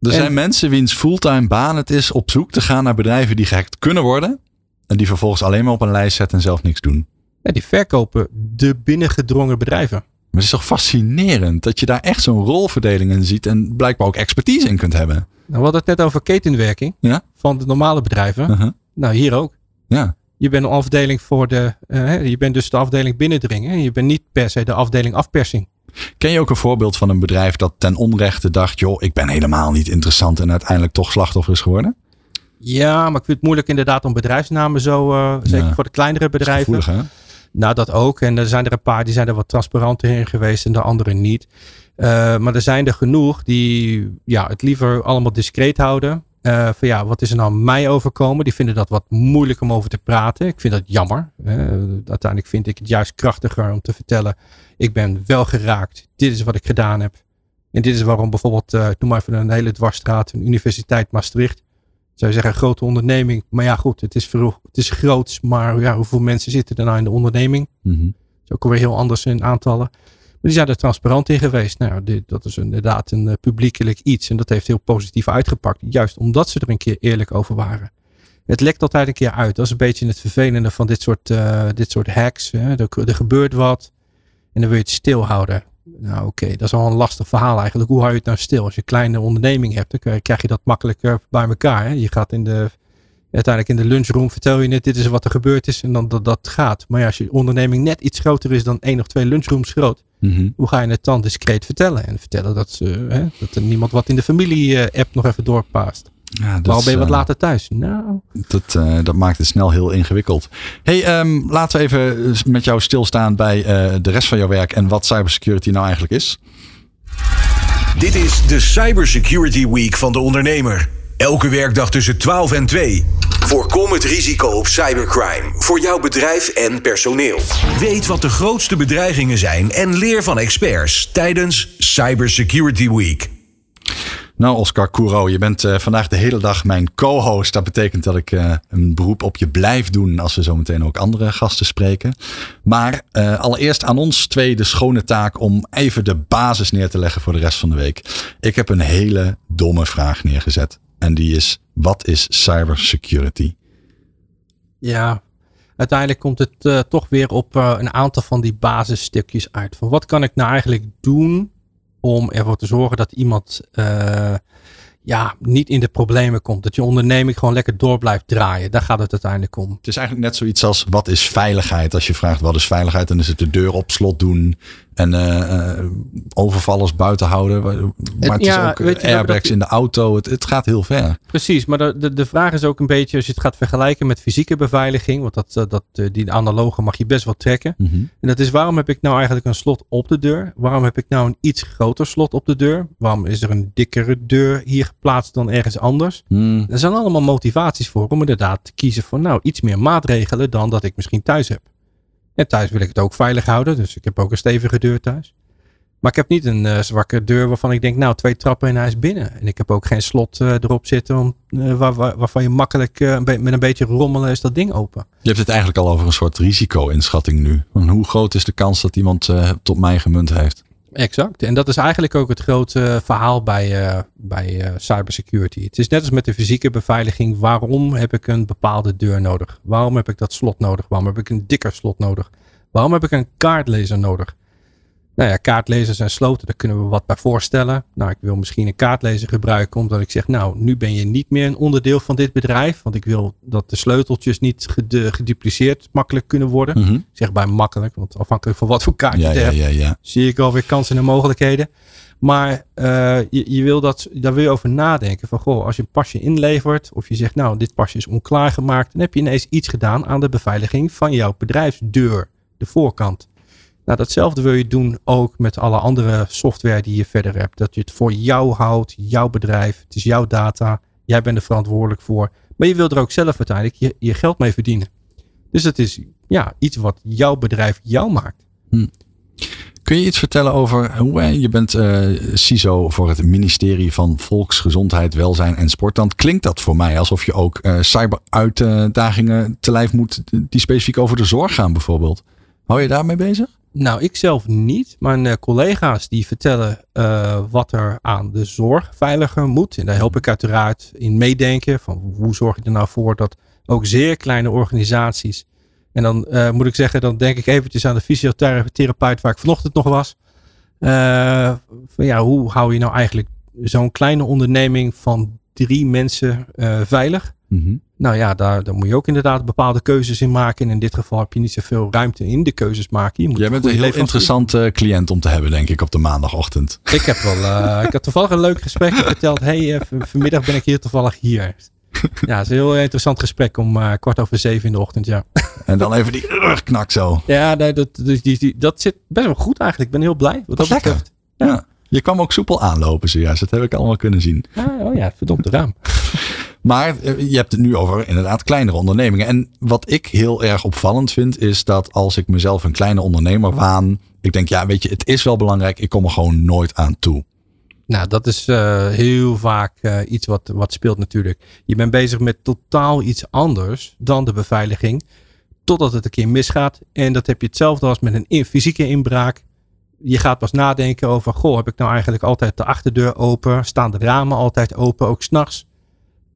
Er en, zijn mensen wiens fulltime baan het is op zoek te gaan naar bedrijven die gehackt kunnen worden. En die vervolgens alleen maar op een lijst zetten en zelf niks doen. Ja, die verkopen de binnengedrongen bedrijven. Maar het is toch fascinerend dat je daar echt zo'n rolverdeling in ziet en blijkbaar ook expertise in kunt hebben. Nou, we hadden het net over ketenwerking ja? van de normale bedrijven. Uh -huh. Nou, hier ook. Ja. Je bent een afdeling voor de, uh, je bent dus de afdeling binnendringen. En je bent niet per se de afdeling afpersing. Ken je ook een voorbeeld van een bedrijf dat ten onrechte dacht, joh, ik ben helemaal niet interessant en uiteindelijk toch slachtoffer is geworden? Ja, maar ik vind het moeilijk inderdaad om bedrijfsnamen zo, uh, zeker Ja. voor de kleinere bedrijven. Gevoelig, hè? Nou, dat ook. En er zijn er een paar die zijn er wat transparanter in geweest en de anderen niet. Eh, maar er zijn er genoeg die ja, het liever allemaal discreet houden. Eh, van ja, wat is er nou mij overkomen? Die vinden dat wat moeilijk om over te praten. Ik vind dat jammer. Uiteindelijk vind ik het juist krachtiger om te vertellen. Ik ben wel geraakt. Dit is wat ik gedaan heb. En dit is waarom bijvoorbeeld, eh noem maar even een hele dwarsstraat, een universiteit Maastricht. Zou je zeggen, een grote onderneming. Maar ja, goed, het is, veel, het is groots. Maar ja, hoeveel mensen zitten er nou in de onderneming? Mhm. Dat is ook alweer heel anders in aantallen. Maar die zijn er transparant in geweest. Nou, dit, dat is inderdaad een eh, publiekelijk iets. En dat heeft heel positief uitgepakt. Juist omdat ze er een keer eerlijk over waren. Het lekt altijd een keer uit. Dat is een beetje het vervelende van dit soort, eh, dit soort hacks. Hè. Er, er gebeurt wat. En dan wil je het stilhouden. Nou oké, dat is al een lastig verhaal eigenlijk. Hoe hou je het nou stil? Als je een kleine onderneming hebt, dan krijg- je dat makkelijker bij elkaar. Hè? Je gaat in de, uiteindelijk in de lunchroom, vertel je net, dit is wat er gebeurd is en dan dat, dat gaat. Maar ja, als je onderneming net iets groter is dan één of twee lunchrooms groot, Mhm. hoe ga je het dan discreet vertellen? En vertellen dat, ze, hè, dat er niemand wat in de familie-app nog even doorpaast. Ja, dat Waarom ben je wat eh, later thuis? Nou, Dat, eh, dat maakt het snel heel ingewikkeld. Hey, ehm, laten we even met jou stilstaan bij eh, de rest van jouw werk en wat cybersecurity nou eigenlijk is. Dit is de Cybersecurity Week van de ondernemer. Elke werkdag tussen 12 en 2. Voorkom het risico op cybercrime voor jouw bedrijf en personeel. Weet wat de grootste bedreigingen zijn en leer van experts tijdens Cybersecurity Week. Nou, Oscar Couro, je bent eh, vandaag de hele dag mijn co-host. Dat betekent dat ik eh, een beroep op je blijf doen als we zo meteen ook andere gasten spreken. Maar eh, allereerst aan ons twee de schone taak om even de basis neer te leggen voor de rest van de week. Ik heb een hele domme vraag neergezet. En die is, wat is cybersecurity? ja, uiteindelijk komt het toch weer op een aantal van die basisstukjes uit. Van wat kan ik nou eigenlijk doen om ervoor te zorgen dat iemand eh, ja, niet in de problemen komt. Dat je onderneming gewoon lekker door blijft draaien. Daar gaat het uiteindelijk om. Het is eigenlijk net zoiets als wat is veiligheid? Als je vraagt wat is veiligheid, dan is het de deur op slot doen en eh, eh, overvallers buiten houden. Maar het ja, is ook eh, je, hebben airbags in de auto. Het, het gaat heel ver. Precies, maar de, de, de vraag is ook een beetje, als je het gaat vergelijken met fysieke beveiliging, want dat, dat, die analoge mag je best wel trekken. Mhm. En dat is waarom heb ik nou eigenlijk een slot op de deur? Waarom heb ik nou een iets groter slot op de deur? Waarom is er een dikkere deur hier geplaatst dan ergens anders? Hmm. Er zijn allemaal motivaties voor om inderdaad te kiezen voor nou iets meer maatregelen dan dat ik misschien thuis heb. En thuis wil ik het ook veilig houden, dus ik heb ook een stevige deur thuis. Maar ik heb niet een eh, zwakke deur waarvan ik denk, nou, twee trappen en hij is binnen. En ik heb ook geen slot eh, erop zitten om, eh, waar, waar- waarvan je makkelijk met een beetje rommelen is dat ding open. Je hebt het eigenlijk al over een soort risico-inschatting nu. Hoe groot is de kans dat iemand tot mij gemunt heeft? Exact. En dat is eigenlijk ook het grote verhaal bij, eh, bij eh, cybersecurity. Het is net als met de fysieke beveiliging. Waarom heb ik een bepaalde deur nodig? Waarom heb ik dat slot nodig? Waarom heb ik een dikker slot nodig? Waarom heb ik een kaartlezer nodig? Nou ja, kaartlezers en sloten, daar kunnen we wat bij voorstellen. Nou, ik wil misschien een kaartlezer gebruiken omdat ik zeg, nou, nu ben je niet meer een onderdeel van dit bedrijf. Want ik wil dat de sleuteltjes niet gedupliceerd makkelijk kunnen worden. Mhm. Zeg bij makkelijk, want afhankelijk van wat voor kaart Ja, je hebt ja, ja. zie ik alweer kansen en mogelijkheden. Maar eh, je, je wil dat, daar wil je over nadenken. Van goh, als je een pasje inlevert. Of je zegt nou dit pasje is onklaargemaakt. Dan heb je ineens iets gedaan aan de beveiliging van jouw bedrijfsdeur. De voorkant. Nou datzelfde wil je doen ook met alle andere software die je verder hebt. Dat je het voor jou houdt. Jouw bedrijf. Het is jouw data. Jij bent er verantwoordelijk voor. Maar je wil er ook zelf uiteindelijk je, je geld mee verdienen. Dus het is ja, iets wat jouw bedrijf jou maakt. Kun je iets vertellen over hoe je bent eh CISO voor het ministerie van Volksgezondheid, Welzijn en Sport? Dan klinkt dat voor mij alsof je ook eh, cyberuitdagingen te lijf moet die specifiek over de zorg gaan bijvoorbeeld. Hou je daarmee bezig? Nou, ik zelf niet. Mijn eh, collega's die vertellen eh, wat er aan de zorg veiliger moet. En daar help ik uiteraard in meedenken. Van hoe zorg je er nou voor dat ook zeer kleine organisaties. En dan eh, moet ik zeggen, dan denk ik eventjes aan de fysiotherapeut waar ik vanochtend nog was. Van ja, hoe hou je nou eigenlijk zo'n kleine onderneming van drie mensen eh, Mhm. Nou ja, daar, daar moet je ook inderdaad bepaalde keuzes in maken. En in dit geval heb je niet zoveel ruimte in de keuzes maken. Je moet Jij bent een heel interessante cliënt om te hebben, denk ik, op de maandagochtend. Ik heb wel, eh, ik had toevallig een leuk gesprek verteld. hey, eh, vanmiddag ben ik hier toevallig hier. Ja, het is een heel interessant gesprek om uh, kwart over zeven in de ochtend, ja. En dan even die rugknak zo. Ja, nee, dat, die, die, dat zit best wel goed eigenlijk. Ik ben heel blij. Wat dat, dat lekker. Ja. ja. Je kwam ook soepel aanlopen zojuist. Dat heb ik allemaal kunnen zien. Ah, oh ja, verdomd raam. Maar eh, je hebt het nu over inderdaad kleinere ondernemingen. En wat ik heel erg opvallend vind, is dat als ik mezelf een kleine ondernemer waan, ik denk, ja, weet je, het is wel belangrijk, ik kom er gewoon nooit aan toe. Nou, dat is uh, heel vaak uh, iets wat, wat speelt natuurlijk. Je bent bezig met totaal iets anders dan de beveiliging. Totdat het een keer misgaat. En dat heb je hetzelfde als met een fysieke inbraak. Je gaat pas nadenken over, goh, heb ik nou eigenlijk altijd de achterdeur open? Staan de ramen altijd open, ook s'nachts?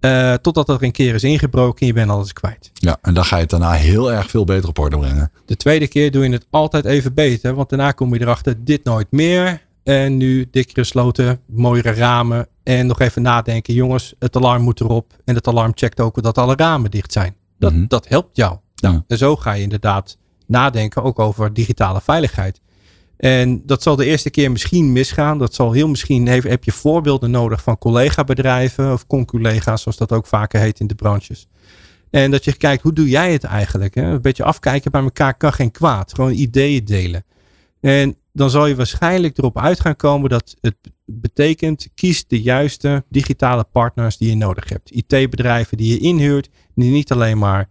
Uh, totdat er een keer is ingebroken en je bent alles kwijt. Ja, en dan ga je het daarna heel erg veel beter op orde brengen. De tweede keer doe je het altijd even beter. Want daarna kom je erachter, dit nooit meer. En nu dikkere sloten, mooiere ramen. En nog even nadenken, jongens, het alarm moet erop. En het alarm checkt ook dat alle ramen dicht zijn. Dat, mhm. dat helpt jou. Ja. En zo ga je inderdaad nadenken ook over digitale veiligheid. En dat zal de eerste keer misschien misgaan. Dat zal heel misschien, heb, je voorbeelden nodig van collega-bedrijven of conculega's, zoals dat ook vaker heet in de branches. En dat je kijkt, hoe doe jij het eigenlijk? Hè? Een beetje afkijken bij elkaar kan geen kwaad. Gewoon ideeën delen. En dan zal je waarschijnlijk erop uit gaan komen dat het betekent, kies de juiste digitale partners die je nodig hebt. IT-bedrijven die je inhuurt, die niet alleen maar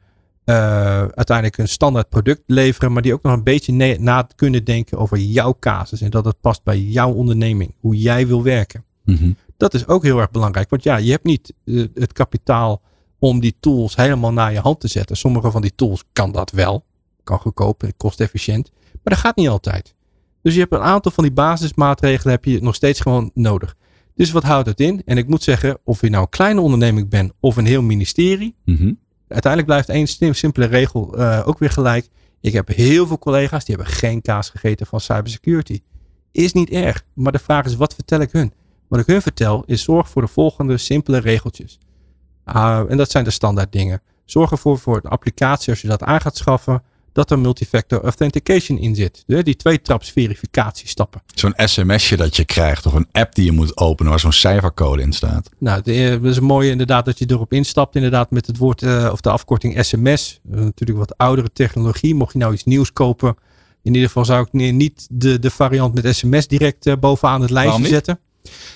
uiteindelijk een standaard product leveren, maar die ook nog een beetje na kunnen denken over jouw casus en dat het past bij jouw onderneming, hoe jij wil werken. Mm Dat is ook heel erg belangrijk, want ja, je hebt niet uh, het kapitaal om die tools helemaal naar je hand te zetten. Sommige van die tools kan dat wel, kan goedkoop en kostefficiënt, maar dat gaat niet altijd. Dus je hebt een aantal van die basismaatregelen heb je nog steeds gewoon nodig. Dus wat houdt het in? En ik moet zeggen, of je nou een kleine onderneming bent of een heel ministerie, mm uiteindelijk blijft één simpele regel uh, ook weer gelijk. Ik heb heel veel collega's die hebben geen kaas gegeten van cybersecurity. Is niet erg, maar de vraag is wat vertel ik hun? Wat ik hun vertel is zorg voor de volgende simpele regeltjes. Uh, en dat zijn de standaard dingen. Zorg ervoor voor de applicatie als je dat aan gaat schaffen dat er multifactor authentication in zit. Die twee-traps verificatiestappen. Zo'n sms'je dat je krijgt of een app die je moet openen waar zo'n cijfercode in staat. Nou, dat is een mooie inderdaad dat je erop instapt inderdaad met het woord uh, of de afkorting sms. natuurlijk wat oudere technologie. Mocht je nou iets nieuws kopen, in ieder geval zou ik niet de, de variant met sms direct uh, bovenaan het lijstje zetten.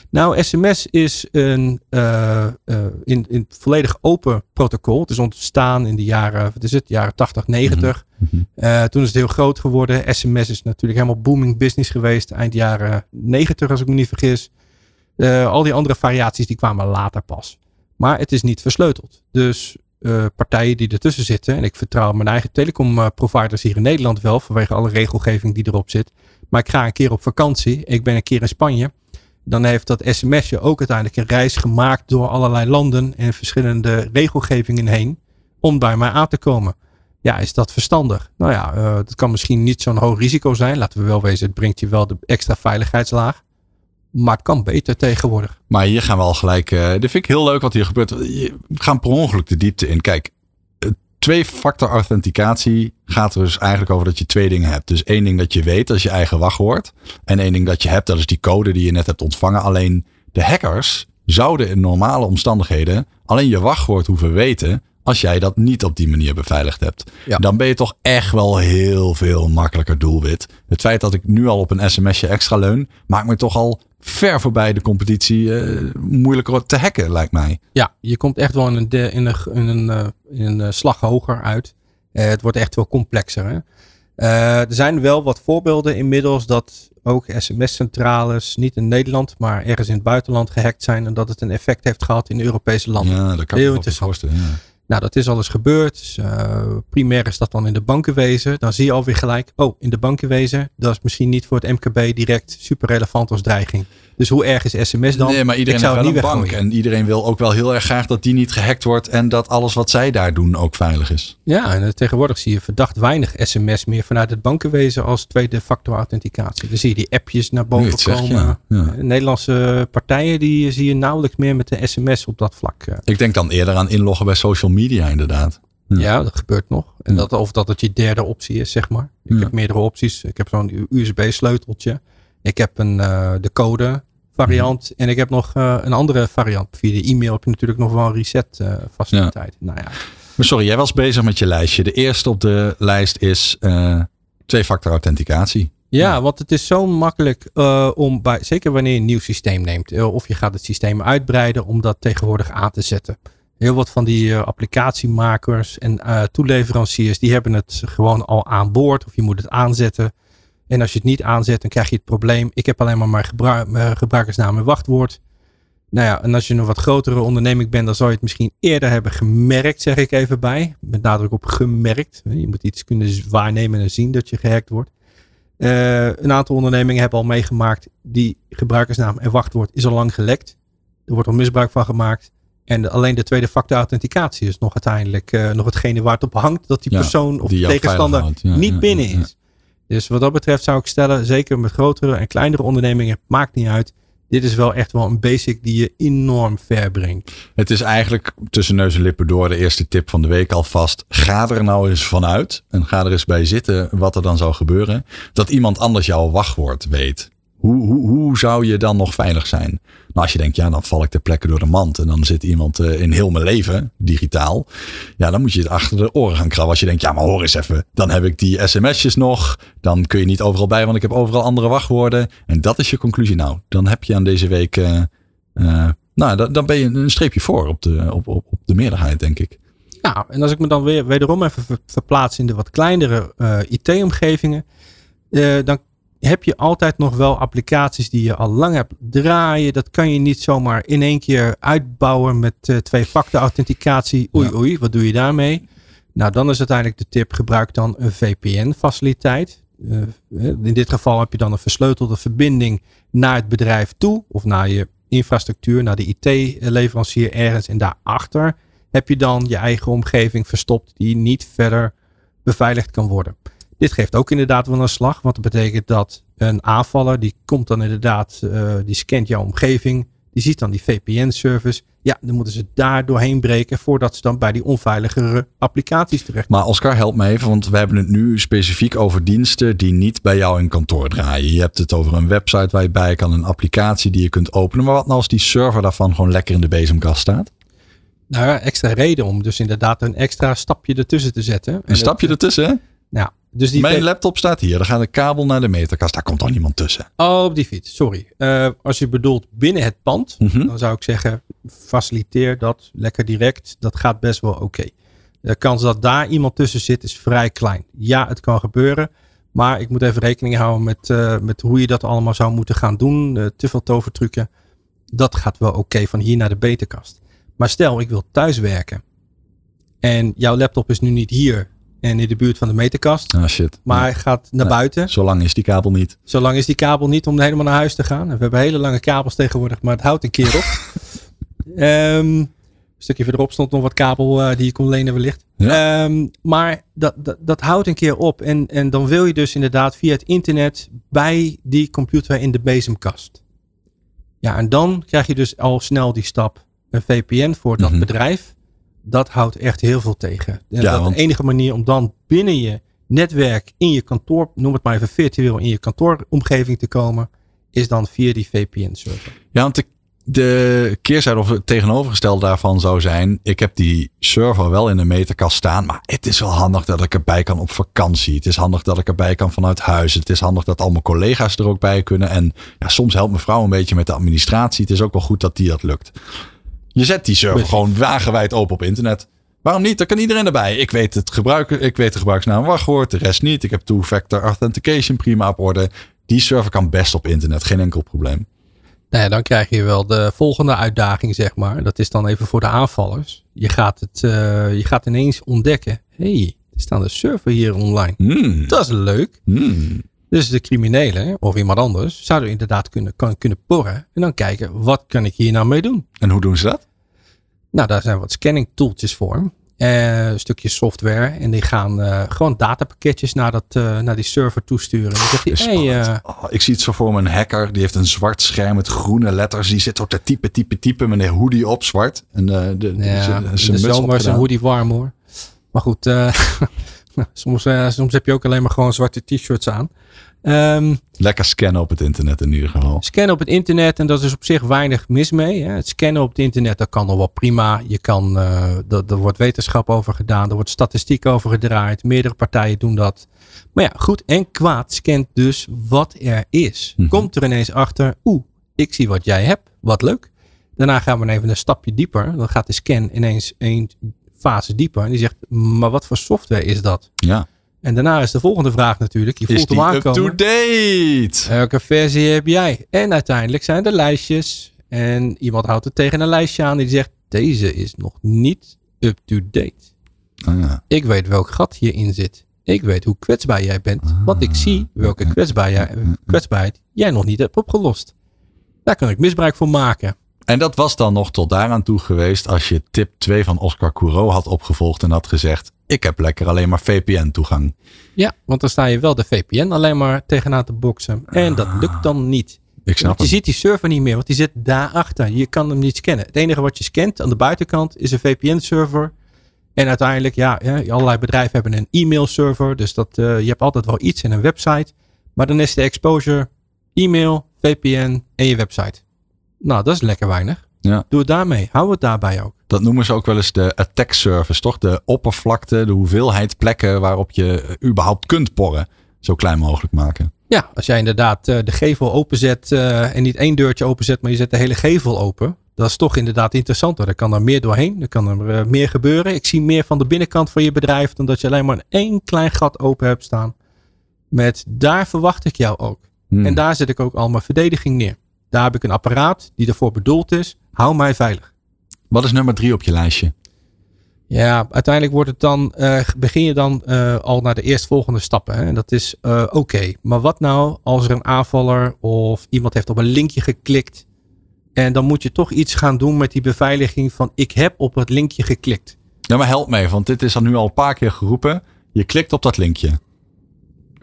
Nou, SMS is een uh, uh, in, in volledig open protocol. Het is ontstaan in de jaren, wat is het, jaren 80, 90. Mm -hmm. toen is het heel groot geworden. SMS is natuurlijk helemaal booming business geweest. Eind jaren 90, als ik me niet vergis. al die andere variaties die kwamen later pas. Maar het is niet versleuteld. Dus partijen die ertussen zitten, en ik vertrouw mijn eigen telecomproviders hier in Nederland wel, vanwege alle regelgeving die erop zit. Maar ik ga een keer op vakantie. Ik ben een keer in Spanje dan heeft dat sms'je ook uiteindelijk een reis gemaakt door allerlei landen en verschillende regelgevingen heen om bij mij aan te komen. Ja, is dat verstandig? Nou ja, uh, dat kan misschien niet zo'n hoog risico zijn. Laten we wel wezen, het brengt je wel de extra veiligheidslaag. Maar het kan beter tegenwoordig. Maar hier gaan we al gelijk. Uh, dit vind ik heel leuk wat hier gebeurt. We gaan per ongeluk de diepte in. Kijk, twee-factor authenticatie gaat er dus eigenlijk over dat je twee dingen hebt. Dus één ding dat je weet, dat is je eigen wachtwoord. En één ding dat je hebt, dat is die code die je net hebt ontvangen. Alleen de hackers zouden in normale omstandigheden alleen je wachtwoord hoeven weten als jij dat niet op die manier beveiligd hebt. Dan ben je toch echt wel heel veel makkelijker doelwit. Het feit dat ik nu al op een sms'je extra leun, maakt me toch al ver voorbij de competitie uh, moeilijker te hacken, lijkt mij. Ja, je komt echt wel in een, in een, in een, uh, in een uh, slag hoger uit. het wordt echt wel complexer. Hè? er zijn wel wat voorbeelden inmiddels dat ook sms-centrales niet in Nederland, maar ergens in het buitenland gehackt zijn. En dat het een effect heeft gehad in Europese landen. Ja, dat kan Heel ik me voorstellen. Ja. Nou, dat is alles gebeurd. Dus, uh, primair is dat dan in de bankenwezen. Dan zie je alweer gelijk, oh, in de bankenwezen, dat is misschien niet voor het MKB direct super relevant als dreiging. Dus hoe erg is sms dan? Nee, maar iedereen heeft wel een bank. En iedereen wil ook wel heel erg graag dat die niet gehackt wordt. En dat alles wat zij daar doen ook veilig is. Ja, en tegenwoordig zie je verdacht weinig sms meer vanuit het bankenwezen als tweede factor authenticatie. Dan zie je die appjes naar boven komen. ja. Nederlandse partijen die zie je nauwelijks meer met de sms op dat vlak. Eh. Ik denk dan eerder aan inloggen bij social media inderdaad. Ja, dat gebeurt nog. En dat, of dat het je derde optie is, zeg maar. Ik heb meerdere opties. Ik heb zo'n USB-sleuteltje. Ik heb een, uh, de code variant. En ik heb nog uh, een andere variant. Via de e-mail heb je natuurlijk nog wel een reset uh, faciliteit. Ja. Nou ja. Maar sorry, jij was bezig met je lijstje. De eerste op de lijst is uh, twee-factor authenticatie. Ja, want het is zo makkelijk uh, om, bij, zeker wanneer je een nieuw systeem neemt, uh, of je gaat het systeem uitbreiden, om dat tegenwoordig aan te zetten. Heel wat van die uh, applicatiemakers en toeleveranciers, die hebben het gewoon al aan boord, of je moet het aanzetten. En als je het niet aanzet, dan krijg je het probleem. Ik heb alleen maar mijn gebru gebruikersnaam en wachtwoord. Nou ja, en als je een wat grotere onderneming bent, dan zou je het misschien eerder hebben gemerkt, zeg ik even bij. Met nadruk op gemerkt. Je moet iets kunnen waarnemen en zien dat je gehackt wordt. Uh, een aantal ondernemingen hebben al meegemaakt. Die gebruikersnaam en wachtwoord is al lang gelekt. Er wordt al misbruik van gemaakt. En alleen de tweede factor authenticatie is nog uiteindelijk uh, nog hetgene waar het op hangt. Dat die ja, persoon of die tegenstander niet binnen is. Dus wat dat betreft zou ik stellen, zeker met grotere en kleinere ondernemingen, maakt niet uit dit is wel echt wel een basic die je enorm ver brengt. Het is eigenlijk tussen neus en lippen door de eerste tip van de week alvast. Ga er nou eens vanuit en ga er eens bij zitten wat er dan zou gebeuren. Dat iemand anders jouw wachtwoord weet. Hoe, hoe, hoe zou je dan nog veilig zijn? Nou, als je denkt, ja, dan val ik ter plekke door de mand. En dan zit iemand uh, in heel mijn leven, digitaal. Ja, dan moet je het achter de oren gaan krabben. Als je denkt, ja, maar hoor eens even. Dan heb ik die sms'jes nog. Dan kun je niet overal bij, want ik heb overal andere wachtwoorden. En dat is je conclusie. Nou, dan heb je aan deze week... Uh, uh, nou, dan, ben je een streepje voor op de, op, op, de meerderheid, denk ik. Ja, en als ik me dan weer wederom even verplaats in de wat kleinere IT-omgevingen. dan heb je altijd nog wel applicaties die je al lang hebt draaien. Dat kan je niet zomaar in één keer uitbouwen met uh, twee-factor authenticatie. Oei, ja. oei, wat doe je daarmee? Nou, dan is uiteindelijk de tip: gebruik dan een VPN-faciliteit. Uh, in dit geval heb je dan een versleutelde verbinding naar het bedrijf toe of naar je infrastructuur, naar de IT-leverancier ergens. En daarachter heb je dan je eigen omgeving verstopt die niet verder beveiligd kan worden. Dit geeft ook inderdaad wel een slag, want dat betekent dat een aanvaller, die komt dan inderdaad, uh, die scant jouw omgeving, die ziet dan die VPN-service. Ja, dan moeten ze daar doorheen breken voordat ze dan bij die onveiligere applicaties terecht Maar Oscar, help me even, want we hebben het nu specifiek over diensten die niet bij jou in kantoor draaien. Je hebt het over een website waar je bij kan, een applicatie die je kunt openen. Maar wat nou als die server daarvan gewoon lekker in de bezemkast staat? Nou ja, extra reden om dus inderdaad een extra stapje ertussen te zetten. Een stapje ertussen? Ja, dus die Mijn laptop staat hier. Dan gaat de kabel naar de meterkast. Daar komt toch niemand tussen? Oh, op die fiets. Sorry. Uh, als je bedoelt binnen het pand, mm -hmm. dan zou ik zeggen, faciliteer dat lekker direct. Dat gaat best wel oké. Okay. De kans dat daar iemand tussen zit is vrij klein. Ja, het kan gebeuren. Maar ik moet even rekening houden met, uh, met hoe je dat allemaal zou moeten gaan doen. Uh, te veel tovertrucken. Dat gaat wel oké okay van hier naar de beterkast. Maar stel, ik wil thuiswerken. En jouw laptop is nu niet hier en in de buurt van de meterkast. Ah, shit. Maar hij gaat naar nee, buiten. Zolang is die kabel niet. Zolang is die kabel niet om helemaal naar huis te gaan. We hebben hele lange kabels tegenwoordig, maar het houdt een keer op. um, een stukje verderop stond nog wat kabel uh, die je kon lenen wellicht. Ja. Um, maar dat, dat, dat houdt een keer op. En, en dan wil je dus inderdaad via het internet bij die computer in de bezemkast. Ja, en dan krijg je dus al snel die stap een VPN voor dat mm -hmm. bedrijf dat houdt echt heel veel tegen. En ja, dat want... de enige manier om dan binnen je netwerk, in je kantoor, noem het maar even virtueel, in je kantooromgeving te komen, is dan via die VPN-server. Ja, want de, de keerzijde of het tegenovergestelde daarvan zou zijn, ik heb die server wel in de meterkast staan, maar het is wel handig dat ik erbij kan op vakantie. Het is handig dat ik erbij kan vanuit huis. Het is handig dat al mijn collega's er ook bij kunnen. En ja, soms helpt mijn vrouw een beetje met de administratie. Het is ook wel goed dat die dat lukt. Je zet die server gewoon wagenwijd open op internet. Waarom niet? Dan kan iedereen erbij. Ik weet het gebruiken, ik weet de gebruiksnaam wachtwoord, de rest niet. Ik heb two-factor authentication prima op orde. Die server kan best op internet, geen enkel probleem. Nou ja, dan krijg je wel de volgende uitdaging, zeg maar. Dat is dan even voor de aanvallers. Je gaat, het, uh, je gaat ineens ontdekken. hey, er staat een server hier online. Mm. Dat is leuk. Mm. Dus de criminelen of iemand anders zouden inderdaad kunnen, kan, kunnen porren. En dan kijken, wat kan ik hier nou mee doen? En hoe doen ze dat? Nou, daar zijn wat scanning tooltjes voor. Uh, een stukje software. En die gaan uh, gewoon datapakketjes naar, dat, uh, naar die server toesturen. Dan zegt hey, oh, ik zie het zo voor me. Een hacker. Die heeft een zwart scherm met groene letters. Die zit op te typen, typen, typen. Met een hoodie op zwart. En de, de, de, de zomer is een hoodie warm hoor. Maar goed, soms, soms heb je ook alleen maar gewoon zwarte t-shirts aan. Ehm, Lekker scannen op het internet in ieder geval. scannen op het internet en dat is op zich weinig mis mee. Hè. Het scannen op het internet, dat kan nog wel prima. Je kan, eh er, er wordt wetenschap over gedaan, er wordt statistiek over gedraaid. Meerdere partijen doen dat. Maar ja, goed en kwaad scant dus wat er is. Mhm. Komt er ineens achter, oeh, ik zie wat jij hebt, wat leuk. Daarna gaan we even een stapje dieper. Dan gaat de scan ineens een fase dieper. En die zegt, maar wat voor software is dat? Ja. En daarna is de volgende vraag natuurlijk. Je Is voelt hem die aankomen. up-to-date? Welke versie heb jij? En uiteindelijk zijn er lijstjes. En iemand houdt het tegen een lijstje aan die zegt: Deze is nog niet up-to-date. Ah, ja. Ik weet welk gat hierin zit. Ik weet hoe kwetsbaar jij bent. Want ik zie welke kwetsbaar jij, kwetsbaarheid jij nog niet hebt opgelost. Daar kan ik misbruik van maken. En dat was dan nog tot daaraan toe geweest als je tip 2 van Oscar Courot had opgevolgd en had gezegd: Ik heb lekker alleen maar VPN-toegang. Ja, want dan sta je wel de VPN alleen maar tegenaan te boksen. En dat lukt dan niet. Ik snap Want je ziet die server niet meer, want die zit daarachter. Je kan hem niet scannen. Het enige wat je scant aan de buitenkant is een VPN-server. En uiteindelijk, ja, ja, allerlei bedrijven hebben een e-mail-server. Dus dat, eh, je hebt altijd wel iets in een website. Maar dan is de exposure e-mail, VPN en je website. Nou, dat is lekker weinig. Ja. Doe het daarmee. Hou het daarbij ook. Dat noemen ze ook wel eens de attack service, toch? De oppervlakte, de hoeveelheid plekken waarop je eh, überhaupt kunt porren. Zo klein mogelijk maken. Ja, als jij inderdaad eh, de gevel openzet eh, en niet één deurtje openzet, maar je zet de hele gevel open. Dat is toch inderdaad interessanter. Er kan er meer doorheen. Er kan er meer gebeuren. Ik zie meer van de binnenkant van je bedrijf dan dat je alleen maar één klein gat open hebt staan. Met daar verwacht ik jou ook. Hmm. En daar zet ik ook al mijn verdediging neer. Daar heb ik een apparaat die ervoor bedoeld is. Hou mij veilig. Wat is nummer drie op je lijstje? Ja, uiteindelijk wordt het dan, eh, begin je dan eh, al naar de eerstvolgende stappen. Hè? En dat is eh, oké. Maar wat nou als er een aanvaller of iemand heeft op een linkje geklikt. En dan moet je toch iets gaan doen met die beveiliging van ik heb op het linkje geklikt. Ja, maar help mee, want dit is al nu al een paar keer geroepen. Je klikt op dat linkje.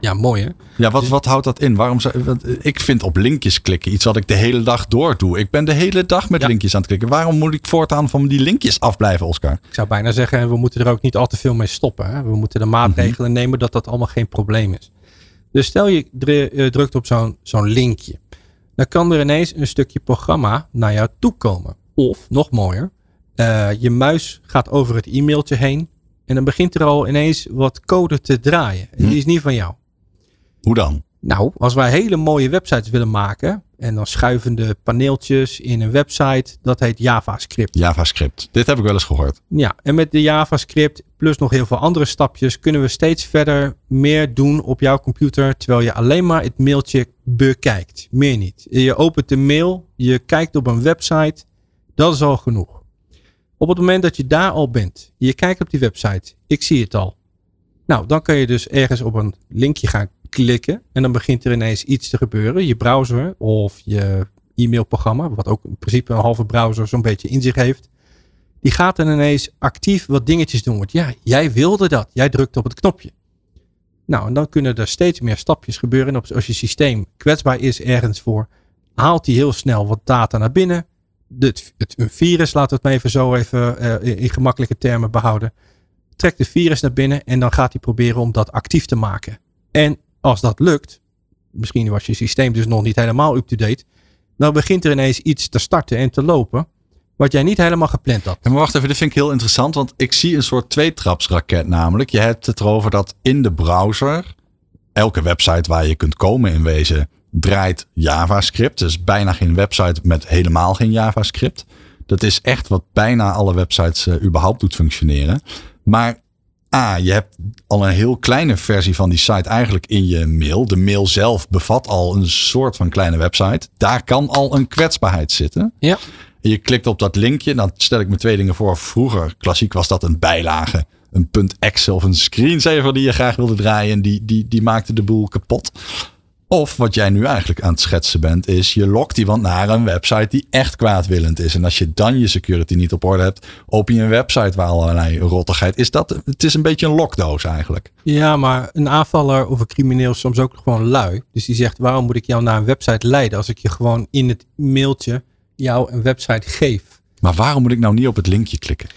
Ja, mooi hè? Ja, wat, wat houdt dat in? Waarom zou, want ik vind op linkjes klikken iets wat ik de hele dag door doe. Ik ben de hele dag met Ja. linkjes aan het klikken. Waarom moet ik voortaan van die linkjes afblijven, Oscar? Ik zou bijna zeggen, we moeten er ook niet al te veel mee stoppen. Hè? We moeten de maatregelen nemen dat dat allemaal geen probleem is. Dus stel je eh, drukt op zo'n zo'n linkje. Dan kan er ineens een stukje programma naar jou toe komen. Of, nog mooier, eh, je muis gaat over het e-mailtje heen. En dan begint er al ineens wat code te draaien. En die is niet van jou. Hoe dan? Nou, als wij hele mooie websites willen maken. En dan schuivende paneeltjes in een website. Dat heet JavaScript. JavaScript. Dit heb ik wel eens gehoord. Ja, en met de JavaScript plus nog heel veel andere stapjes kunnen we steeds verder meer doen op jouw computer terwijl je alleen maar het mailtje bekijkt. Meer niet. Je opent de mail, je kijkt op een website, dat is al genoeg. Op het moment dat je daar al bent, je kijkt op die website, ik zie het al. Nou, dan kan je dus ergens op een linkje gaan klikken en dan begint er ineens iets te gebeuren. Je browser of je e-mailprogramma, wat ook in principe een halve browser zo'n beetje in zich heeft die gaat dan ineens actief wat dingetjes doen. Want ja, jij wilde dat. Jij drukt op het knopje. Nou, en dan kunnen er steeds meer stapjes gebeuren. Als je systeem kwetsbaar is ergens voor, haalt hij heel snel wat data naar binnen. Het, het, een virus, laten we het maar even zo even eh, in gemakkelijke termen behouden. Trekt de virus naar binnen en dan gaat hij proberen om dat actief te maken. En als dat lukt, misschien was je systeem dus nog niet helemaal up-to-date. Dan begint er ineens iets te starten en te lopen. Wat jij niet helemaal gepland had. Ja, maar wacht even, dit vind ik heel interessant. Want ik zie een soort tweetrapsraket namelijk. Je hebt het erover dat in de browser, elke website waar je kunt komen in wezen, draait JavaScript. Dus bijna geen website met helemaal geen JavaScript. Dat is echt wat bijna alle websites eh, überhaupt doet functioneren. Maar A, je hebt al een heel kleine versie van die site eigenlijk in je mail. De mail zelf bevat al een soort van kleine website. Daar kan al een kwetsbaarheid zitten. Ja. En je klikt op dat linkje, dan stel ik me twee dingen voor. Vroeger, klassiek was dat een bijlage. Een .exe of een screensaver die je graag wilde draaien. En die, die, die maakte de boel kapot. Of wat jij nu eigenlijk aan het schetsen bent, is je lokt iemand naar een website die echt kwaadwillend is. En als je dan je security niet op orde hebt, open je een website waar allerlei rottigheid is. Dat, het is een beetje een lokdoos eigenlijk. Ja, maar een aanvaller of een crimineel is soms ook gewoon lui. Dus die zegt, waarom moet ik jou naar een website leiden als ik je gewoon in het mailtje jou een website geef? Maar waarom moet ik nou niet op het linkje klikken?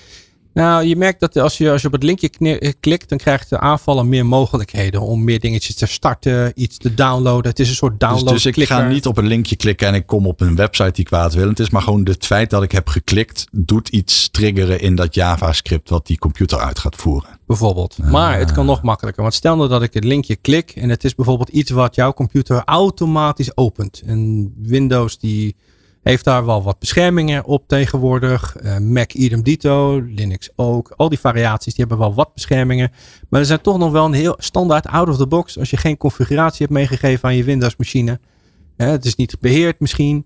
Nou, je merkt dat als je, als je op het linkje eh, klikt, dan krijgt de aanvaller meer mogelijkheden om meer dingetjes te starten, iets te downloaden. Het is een soort Dus, download. dus ik ga niet op een linkje klikken en ik kom op een website die kwaadwillend is. Maar gewoon het feit dat ik heb geklikt, doet iets triggeren in dat JavaScript wat die computer uit gaat voeren. bijvoorbeeld. Maar het kan nog makkelijker. Want stel nou dat ik het linkje klik en het is bijvoorbeeld iets wat jouw computer automatisch opent. En Windows die heeft daar wel wat beschermingen op tegenwoordig. Eh, Mac idem dito, Linux ook. Al die variaties die hebben wel wat beschermingen. Maar er zijn toch nog wel een heel standaard out of the box. Als je geen configuratie hebt meegegeven aan je Windows machine. hè, het is niet beheerd misschien.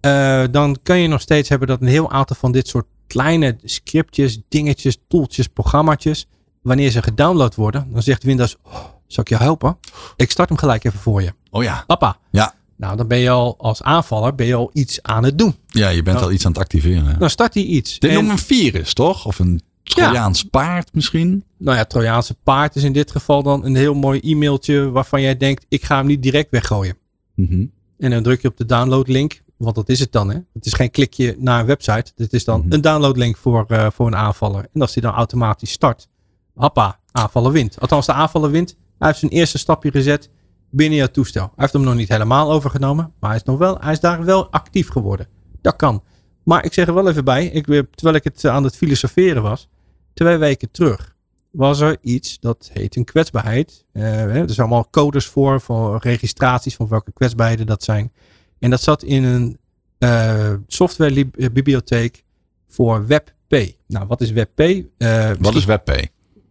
eh, dan kan je nog steeds hebben dat een heel aantal van dit soort kleine scriptjes, dingetjes, toeltjes, programmaatjes wanneer ze gedownload worden, dan zegt Windows, oh, zal ik je helpen? Ik start hem gelijk even voor je. Oh ja. Papa. Ja. Nou, dan ben je al als aanvaller ben je al iets aan het doen. Ja, je bent Nou. al iets aan het activeren. Dan start hij iets. Dit we een virus, toch? Of een Trojaans paard misschien? nou ja, Trojaanse paard is in dit geval dan een heel mooi e-mailtje waarvan jij denkt, ik ga hem niet direct weggooien. Mhm. En dan druk je op de downloadlink, want dat is het dan. Hè? Het is geen klikje naar een website. Dit is dan Mhm. een downloadlink voor, eh, voor een aanvaller. En als die dan automatisch start, hoppa, aanvaller wint. Althans, de aanvaller wint. Hij heeft zijn eerste stapje gezet binnen je toestel. Hij heeft hem nog niet helemaal overgenomen, maar hij is, nog wel, hij is daar wel actief geworden. Dat kan. Maar ik zeg er wel even bij, ik, weer- terwijl ik het eh, aan het filosoferen was, twee weken terug was er iets dat heet een kwetsbaarheid. Eh, er zijn allemaal codes voor, voor registraties van welke kwetsbaarheden dat zijn. En dat zat in een eh softwarebibliotheek voor WebP. Nou, wat is WebP? Eh, Wat is WebP?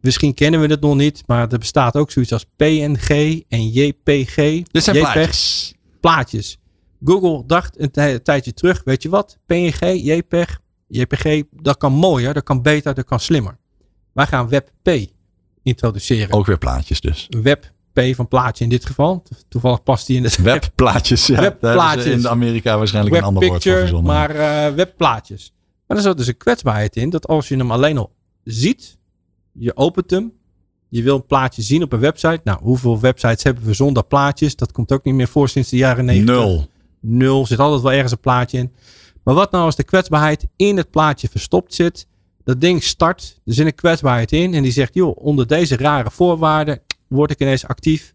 Misschien kennen we het nog niet, maar er bestaat ook zoiets als PNG en JPG. Dit zijn JPEG, plaatjes. plaatjes. Google dacht een tij- tijdje terug, weet je wat? PNG, JPEG, JPG, dat kan mooier, dat kan beter, dat kan slimmer. Wij gaan WebP introduceren. Ook weer plaatjes dus. WebP van plaatje in dit geval. To- Toevallig past die in de Webplaatjes. Ja, Webplaatjes. In Amerika waarschijnlijk een ander woord voor maar eh, webplaatjes. Maar er zat dus een kwetsbaarheid in dat als je hem alleen al ziet, je opent hem, je wil een plaatje zien op een website. Nou, hoeveel websites hebben we zonder plaatjes? Dat komt ook niet meer voor sinds de jaren 90. Nul. Nul. Zit altijd wel ergens een plaatje in. Maar wat nou als de kwetsbaarheid in het plaatje verstopt zit? Dat ding start, er zit een kwetsbaarheid in en die zegt, joh, onder deze rare voorwaarden word ik ineens actief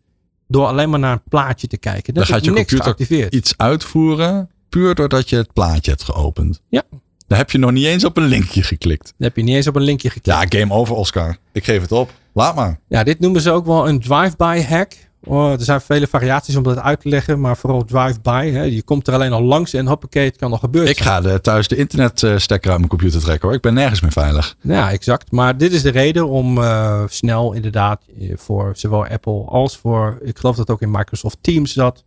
door alleen maar naar een plaatje te kijken. Dan Dat gaat is je niks computer iets uitvoeren puur doordat je het plaatje hebt geopend. Ja. Daar heb je nog niet eens op een linkje geklikt. Dan heb je niet eens op een linkje geklikt. Ja, game over Oscar. Ik geef het op. Laat maar. Ja, dit noemen ze ook wel een drive-by hack. Oh, er zijn vele variaties om dat uit te leggen, maar vooral drive-by. Je komt er alleen al langs en hoppakee, het kan al gebeuren. Ik ga de, thuis de internetstekker uit mijn computer trekken hoor. Ik ben nergens meer veilig. Ja, exact. Maar dit is de reden om eh, snel inderdaad eh, voor zowel Apple als voor, ik geloof dat ook in Microsoft Teams zat.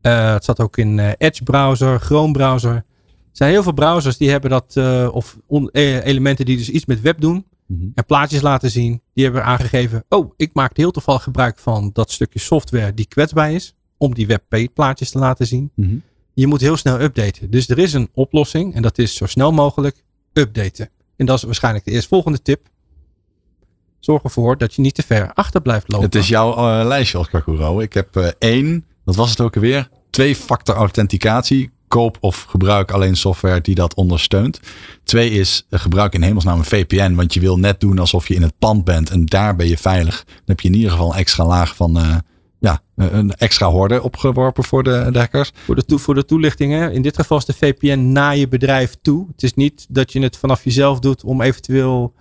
Eh, het zat ook in eh, Edge browser, Chrome browser. Er zijn heel veel browsers die hebben dat, eh, of on- eh, elementen die dus iets met web doen. en plaatjes laten zien. Die hebben aangegeven, oh, ik maak heel toevallig gebruik van dat stukje software die kwetsbaar is. Om die WebP-plaatjes te laten zien. Mhm. Je moet heel snel updaten. Dus er is een oplossing en dat is zo snel mogelijk updaten. En dat is waarschijnlijk de eerstvolgende tip. Zorg ervoor dat je niet te ver achter blijft lopen. Het is jouw eh, lijstje, Oscar Kuro. Ik heb één, wat was het ook alweer? Twee-factor authenticatie. Koop of gebruik alleen software die dat ondersteunt. Twee is eh, gebruik in hemelsnaam een VPN. Want je wil net doen alsof je in het pand bent. En daar ben je veilig. Dan heb je in ieder geval een extra laag van... eh, ja, een extra horde opgeworpen voor de, de hackers. Voor de, toe, voor de toelichting, hè? in dit geval is de VPN naar je bedrijf toe. Het is niet dat je het vanaf jezelf doet om eventueel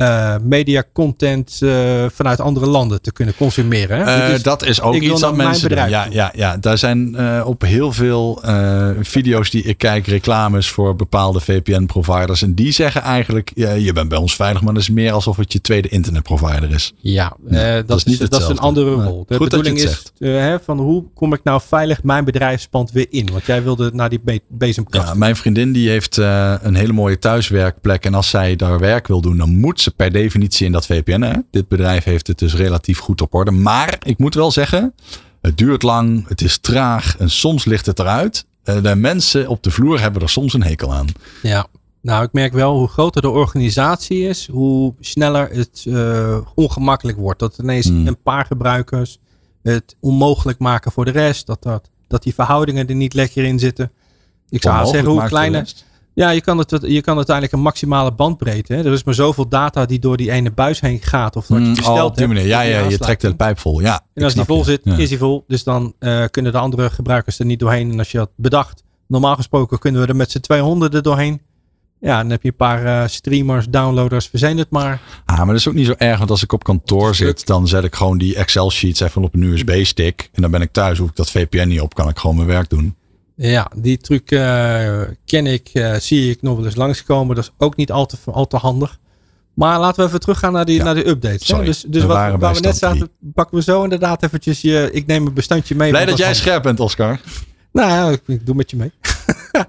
eh, media content eh, vanuit andere landen te kunnen consumeren. Hè? Eh, dat is ook iets mijn mensen doen. bedrijf Ja, ja, ja, daar zijn op heel veel video's die ik kijk reclames voor bepaalde VPN-providers. En die zeggen eigenlijk, ja, je bent bij ons veilig, maar dat is meer alsof het je tweede internetprovider is. Ja, Ja, dat dat, is niet dat is een andere rol. De Goed bedoeling is hè, van hoe kom ik nou veilig mijn bedrijfspand weer in? Want jij wilde naar die be bezemkast. Ja, mijn vriendin die heeft een hele mooie thuiswerkplek. En als zij daar werk wil doen, dan moet ze per definitie in dat VPN. Hè? Dit bedrijf heeft het dus relatief goed op orde. Maar ik moet wel zeggen, het duurt lang, het is traag en soms ligt het eruit. Eh, de mensen op de vloer hebben er soms een hekel aan. Ja, nou ik merk wel hoe groter de organisatie is, hoe sneller het eh, ongemakkelijk wordt. Dat ineens Hmm. een paar gebruikers het onmogelijk maken voor de rest. Dat, dat, dat die verhoudingen er niet lekker in zitten. Ik zou zeggen hoe kleiner. Ja, je kan, het, je kan uiteindelijk een maximale bandbreedte. Hè? Er is maar zoveel data die door die ene buis heen gaat. Of wat je Mm, besteld oh, hebt, manier. Ja, ja, je trekt de pijp vol. Ja, En als die vol je. zit, Ja. is die vol. Dus dan eh, kunnen de andere gebruikers er niet doorheen. En als je had bedacht, normaal gesproken kunnen we er met z'n 200 er doorheen. Ja, dan heb je een paar eh, streamers, downloaders, verzin het maar. Ah, maar dat is ook niet zo erg, want als ik op kantoor zit, dan zet ik gewoon die Excel-sheets even op een USB-stick. En dan ben ik thuis, hoef ik dat VPN niet op, kan ik gewoon mijn werk doen. Ja, die truc eh, ken ik, eh, zie ik nog wel eens langskomen. Dat is ook niet al te, al te handig. Maar laten we even teruggaan naar die, Ja, naar die updates. sorry. Dus, dus We wat, waar we net zaten, pakken we zo inderdaad eventjes je... Ik neem een bestandje mee. Blij dat jij scherp bent, Oscar. Nou ja, ik, ik doe met je mee.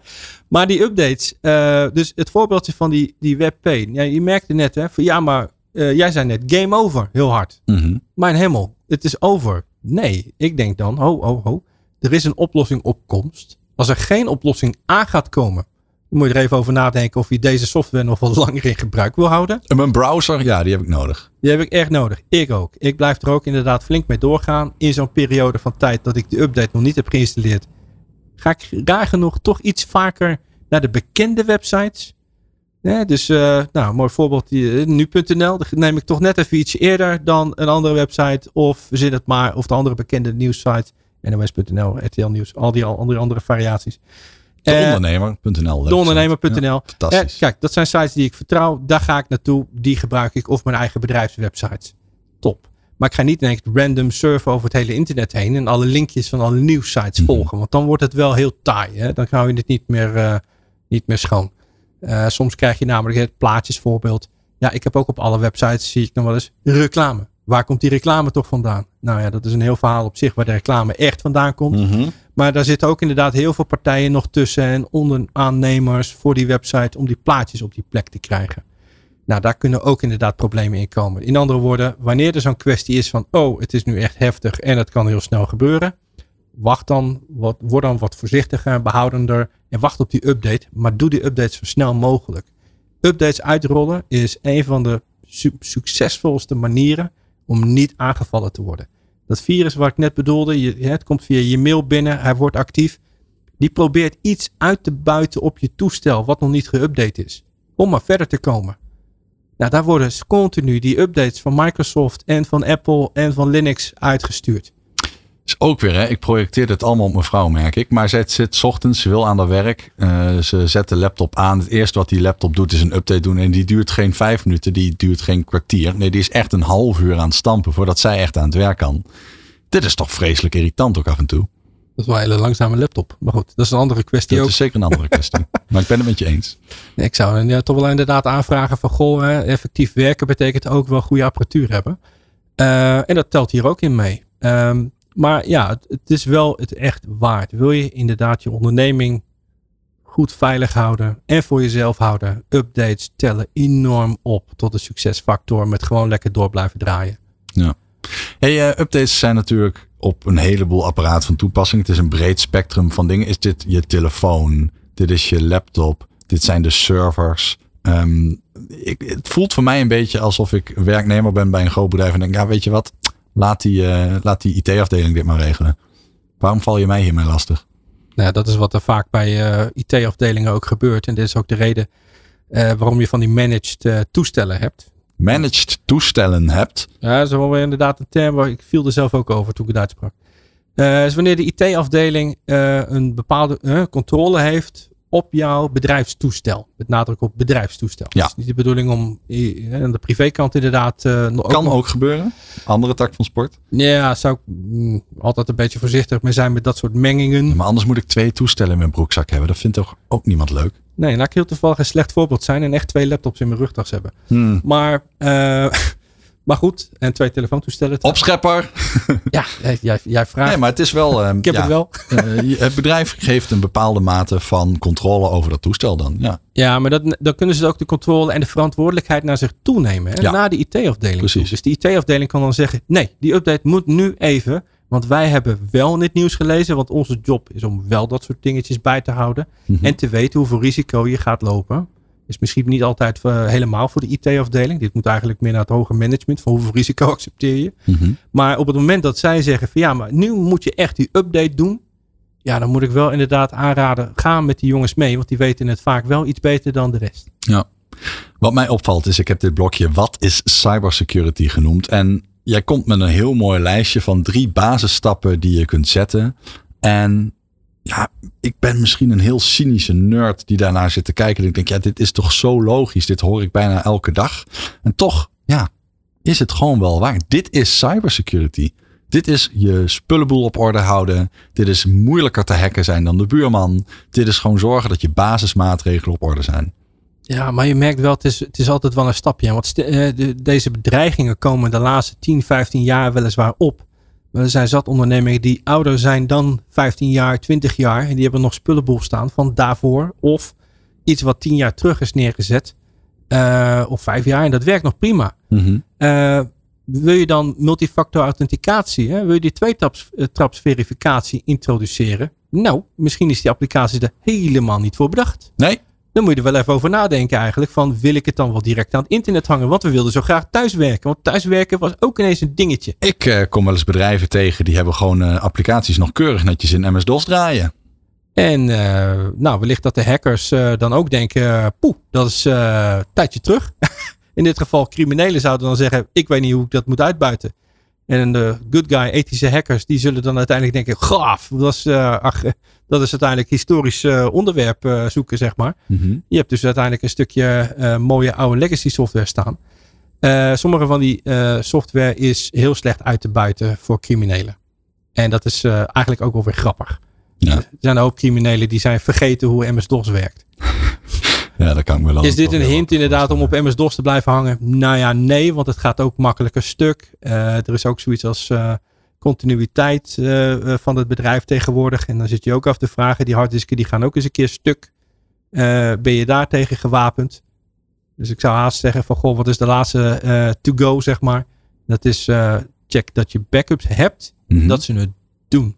maar die updates, eh, dus het voorbeeldje van die, die webpage. Ja, je merkte net, hè, van ja, maar jij zei net game over, heel hard. Mhm. Mijn hemel, het is over. Nee, ik denk dan, ho, ho, ho. Er is een oplossing op komst. Als er geen oplossing aan gaat komen, dan moet je er even over nadenken of je deze software nog wat langer in gebruik wil houden. En mijn browser, ja, die heb ik nodig. Die heb ik echt nodig. Ik ook. Ik blijf er ook inderdaad flink mee doorgaan. In zo'n periode van tijd dat ik de update nog niet heb geïnstalleerd. Ga ik raar genoeg toch iets vaker naar de bekende websites. Ja, dus, eh, nou, mooi voorbeeld. eh, Nu.nl. Dat neem ik toch net even iets eerder dan een andere website. Of zit het maar. Of de andere bekende nieuwssite. NOS.nl, RTL Nieuws. Al die al- andere, andere variaties. De Eh, ondernemer.nl. de ondernemer.nl. Ja, Ja, fantastisch. kijk, dat zijn sites die ik vertrouw. Daar ga ik naartoe. Die gebruik ik. Of mijn eigen bedrijfswebsites. Top. Maar ik ga niet ineens random surfen over het hele internet heen. En alle linkjes van alle nieuwssites Mhm. volgen. Want dan wordt het wel heel taai. Hè? Dan hou je het niet meer, eh, niet meer schoon. Eh, soms krijg je namelijk het plaatjesvoorbeeld. Ja, ik heb ook op alle websites zie ik nog wel eens reclame. Waar komt die reclame toch vandaan? Nou ja, dat is een heel verhaal op zich waar de reclame echt vandaan komt. Mhm. Maar daar zitten ook inderdaad heel veel partijen nog tussen en onderaannemers voor die website om die plaatjes op die plek te krijgen. Nou, daar kunnen ook inderdaad problemen in komen. In andere woorden, wanneer er zo'n kwestie is van, oh, het is nu echt heftig en het kan heel snel gebeuren. Wacht dan, wat, word dan wat voorzichtiger, behoudender en wacht op die update. Maar doe die updates zo snel mogelijk. Updates uitrollen is een van de su- succesvolste manieren om niet aangevallen te worden. Dat virus waar ik net bedoelde, het komt via je mail binnen, hij wordt actief. Die probeert iets uit te buiten op je toestel wat nog niet geüpdate is. Om maar verder te komen. Nou, daar worden continu die updates van Microsoft en van Apple en van Linux uitgestuurd. Is ook weer, hè? ik projecteer het allemaal op mijn vrouw, merk ik. Maar zij zit 's ochtends, ze wil aan haar werk. Eh, ze zet de laptop aan. Het eerste wat die laptop doet is een update doen. En die duurt geen vijf minuten, die duurt geen kwartier. Nee, die is echt een half uur aan het stampen voordat zij echt aan het werk kan. Dit is toch vreselijk irritant ook af en toe. Dat is wel een hele langzame laptop. Maar goed, dat is een andere kwestie Dat ook. is zeker een andere kwestie. Maar ik ben het met je eens. Nee, Ik zou ja, toch wel inderdaad aanvragen van goh, hè, effectief werken betekent ook wel goede apparatuur hebben. Eh, en dat telt hier ook in mee. Ehm, maar ja, het, is wel het echt waard. Wil je inderdaad je onderneming goed veilig houden en voor jezelf houden, updates tellen enorm op tot een succesfactor met gewoon lekker door blijven draaien. Hey, eh, updates zijn natuurlijk op een heleboel apparaten van toepassing. Het is een breed spectrum van dingen. Is dit je telefoon? Dit is je laptop? Dit zijn de servers? Ehm, ik, het voelt voor mij een beetje alsof ik werknemer ben bij een groot bedrijf en denk, ja, weet je wat? Laat die, eh, laat die IT-afdeling dit maar regelen. Waarom val je mij hiermee lastig? Nou, dat is wat er vaak bij eh, IT-afdelingen ook gebeurt. En dit is ook de reden eh, waarom je van die managed toestellen hebt. Managed toestellen hebt. Ja, dat is wel weer inderdaad een term waar ik viel er zelf ook over toen ik het uitsprak. Is wanneer de IT-afdeling een bepaalde controle heeft op jouw bedrijfstoestel. Met nadruk op bedrijfstoestel. Ja. Het is niet de bedoeling om aan de privékant inderdaad... nog- Kan nog- ook gebeuren. Andere tak van sport. Ja, zou ik mm, altijd een beetje voorzichtig mee zijn met dat soort mengingen. Maar anders moet ik twee toestellen in mijn broekzak hebben. Dat vindt toch ook niemand leuk? Nee, laat ik heel toevallig een slecht voorbeeld zijn en echt twee laptops in mijn rugtas hebben. Hmm. Maar, eh, maar goed, en twee telefoontoestellen. Opschepper. Ja, jij, jij vraagt. Nee, maar het is wel... ehm, ik heb ja, het wel. eh, het bedrijf geeft een bepaalde mate van controle over dat toestel dan. Ja, Ja, maar dat, dan kunnen ze ook de controle en de verantwoordelijkheid naar zich toe nemen. Hè? Ja. Naar de IT-afdeling. Precies. Dus de IT-afdeling kan dan zeggen: nee, die update moet nu even. Want wij hebben wel in het nieuws gelezen. Want onze job is om wel dat soort dingetjes bij te houden. Mhm. En te weten hoeveel risico je gaat lopen. Is misschien niet altijd eh, helemaal voor de IT-afdeling. Dit moet eigenlijk meer naar het hoger management. Van hoeveel risico accepteer je. Mhm. Maar op het moment dat zij zeggen van ja, maar nu moet je echt die update doen. Ja, dan moet ik wel inderdaad aanraden, ga met die jongens mee, want die weten het vaak wel iets beter dan de rest. Ja. Wat mij opvalt is, ik heb dit blokje Wat is cybersecurity genoemd. En jij komt met een heel mooi lijstje van drie basisstappen die je kunt zetten. En ja, ik ben misschien een heel cynische nerd die daarnaar zit te kijken. En ik denk, ja, dit is toch zo logisch. Dit hoor ik bijna elke dag. En toch, ja, is het gewoon wel waar. Dit is cybersecurity. Dit is je spullenboel op orde houden. Dit is moeilijker te hacken zijn dan de buurman. Dit is gewoon zorgen dat je basismaatregelen op orde zijn. Ja, maar je merkt wel, het is, het is altijd wel een stapje. Want de, deze bedreigingen komen de laatste 10, 15 jaar weliswaar op. Maar er zijn zat ondernemingen die ouder zijn dan 15 jaar, 20 jaar. En die hebben nog spullenboel staan van daarvoor. Of iets wat 10 jaar terug is neergezet. Uh, of 5 jaar. En dat werkt nog prima. Mm uh, wil je dan multifactor authenticatie? Hè? Wil je die twee-traps verificatie introduceren? Nou, misschien is die applicatie er helemaal niet voor bedacht. Nee. Dan moet je er wel even over nadenken eigenlijk. Van wil ik het dan wel direct aan het internet hangen? Want we wilden zo graag thuiswerken. Want thuiswerken was ook ineens een dingetje. Ik uh, kom wel eens bedrijven tegen die hebben gewoon uh, applicaties nog keurig netjes in MS-DOS draaien. En uh, nou, wellicht dat de hackers dan ook denken, poeh, dat is een tijdje terug. in dit geval criminelen zouden dan zeggen, ik weet niet hoe ik dat moet uitbuiten. En de good guy, ethische hackers, die zullen dan uiteindelijk denken, gaaf, dat is, ach, dat is uiteindelijk historisch uh, onderwerp uh, zoeken, zeg maar. Mm -hmm. Je hebt dus uiteindelijk een stukje mooie oude legacy software staan. sommige van die software is heel slecht uit te buiten voor criminelen. En dat is eigenlijk ook wel weer grappig. Ja. Er zijn een hoop criminelen die zijn vergeten hoe MS-DOS werkt. Ja, dat kan ik wel. Is dit een hint inderdaad om op MS-DOS te blijven hangen? Nou ja, nee, want het gaat ook makkelijker stuk. er is ook zoiets als continuïteit uh, van het bedrijf tegenwoordig. En dan zit je ook af te vragen, die harddisken die gaan ook eens een keer stuk. Ben je daar tegen gewapend? Dus ik zou haast zeggen van, goh, wat is de laatste to go, zeg maar. Dat is check dat je backups hebt, Mhm. mm -hmm. dat ze het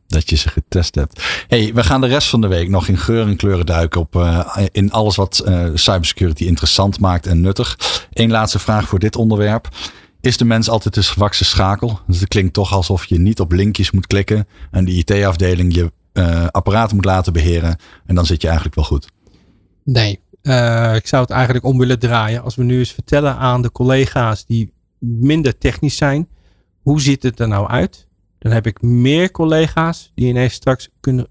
Dat je ze getest hebt. hey, we gaan de rest van de week nog in geur en kleuren duiken op uh, in alles wat uh, cybersecurity interessant maakt en nuttig. Eén laatste vraag voor dit onderwerp. Is de mens altijd een zwakste schakel? Dus het klinkt toch alsof je niet op linkjes moet klikken en de IT-afdeling je uh, apparaten moet laten beheren. En dan zit je eigenlijk wel goed. Nee, ik zou het eigenlijk om willen draaien. Als we nu eens vertellen aan de collega's die minder technisch zijn, hoe ziet het er nou uit? Dan heb ik meer collega's die ineens straks kunnen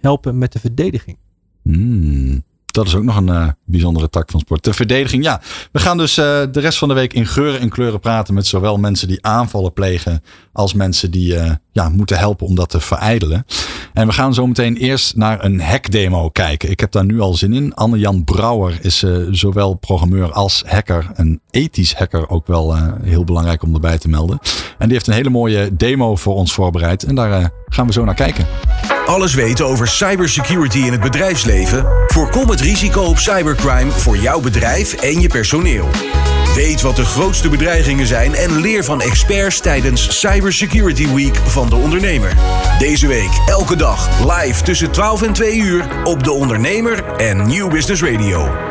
helpen met de verdediging. Hmm. Dat is ook nog een uh, bijzondere tak van sport. De verdediging, ja. We gaan dus uh, de rest van de week in geuren en kleuren praten met zowel mensen die aanvallen plegen als mensen die uh, ja, moeten helpen om dat te verijdelen. En we gaan zo meteen eerst naar een hackdemo kijken. Ik heb daar nu al zin in. Anne-Jan Brouwer is zowel programmeur als hacker. Een ethisch hacker ook wel heel belangrijk om erbij te melden. En die heeft een hele mooie demo voor ons voorbereid. En daar gaan we zo naar kijken. Alles weten over cybersecurity in het bedrijfsleven? Voorkom het risico op cybercrime voor jouw bedrijf en je personeel. Weet wat de grootste bedreigingen zijn en leer van experts tijdens Cybersecurity Week van de ondernemer. Deze week elke dag live tussen 12 en 2 uur op de ondernemer en Nieuw Business Radio.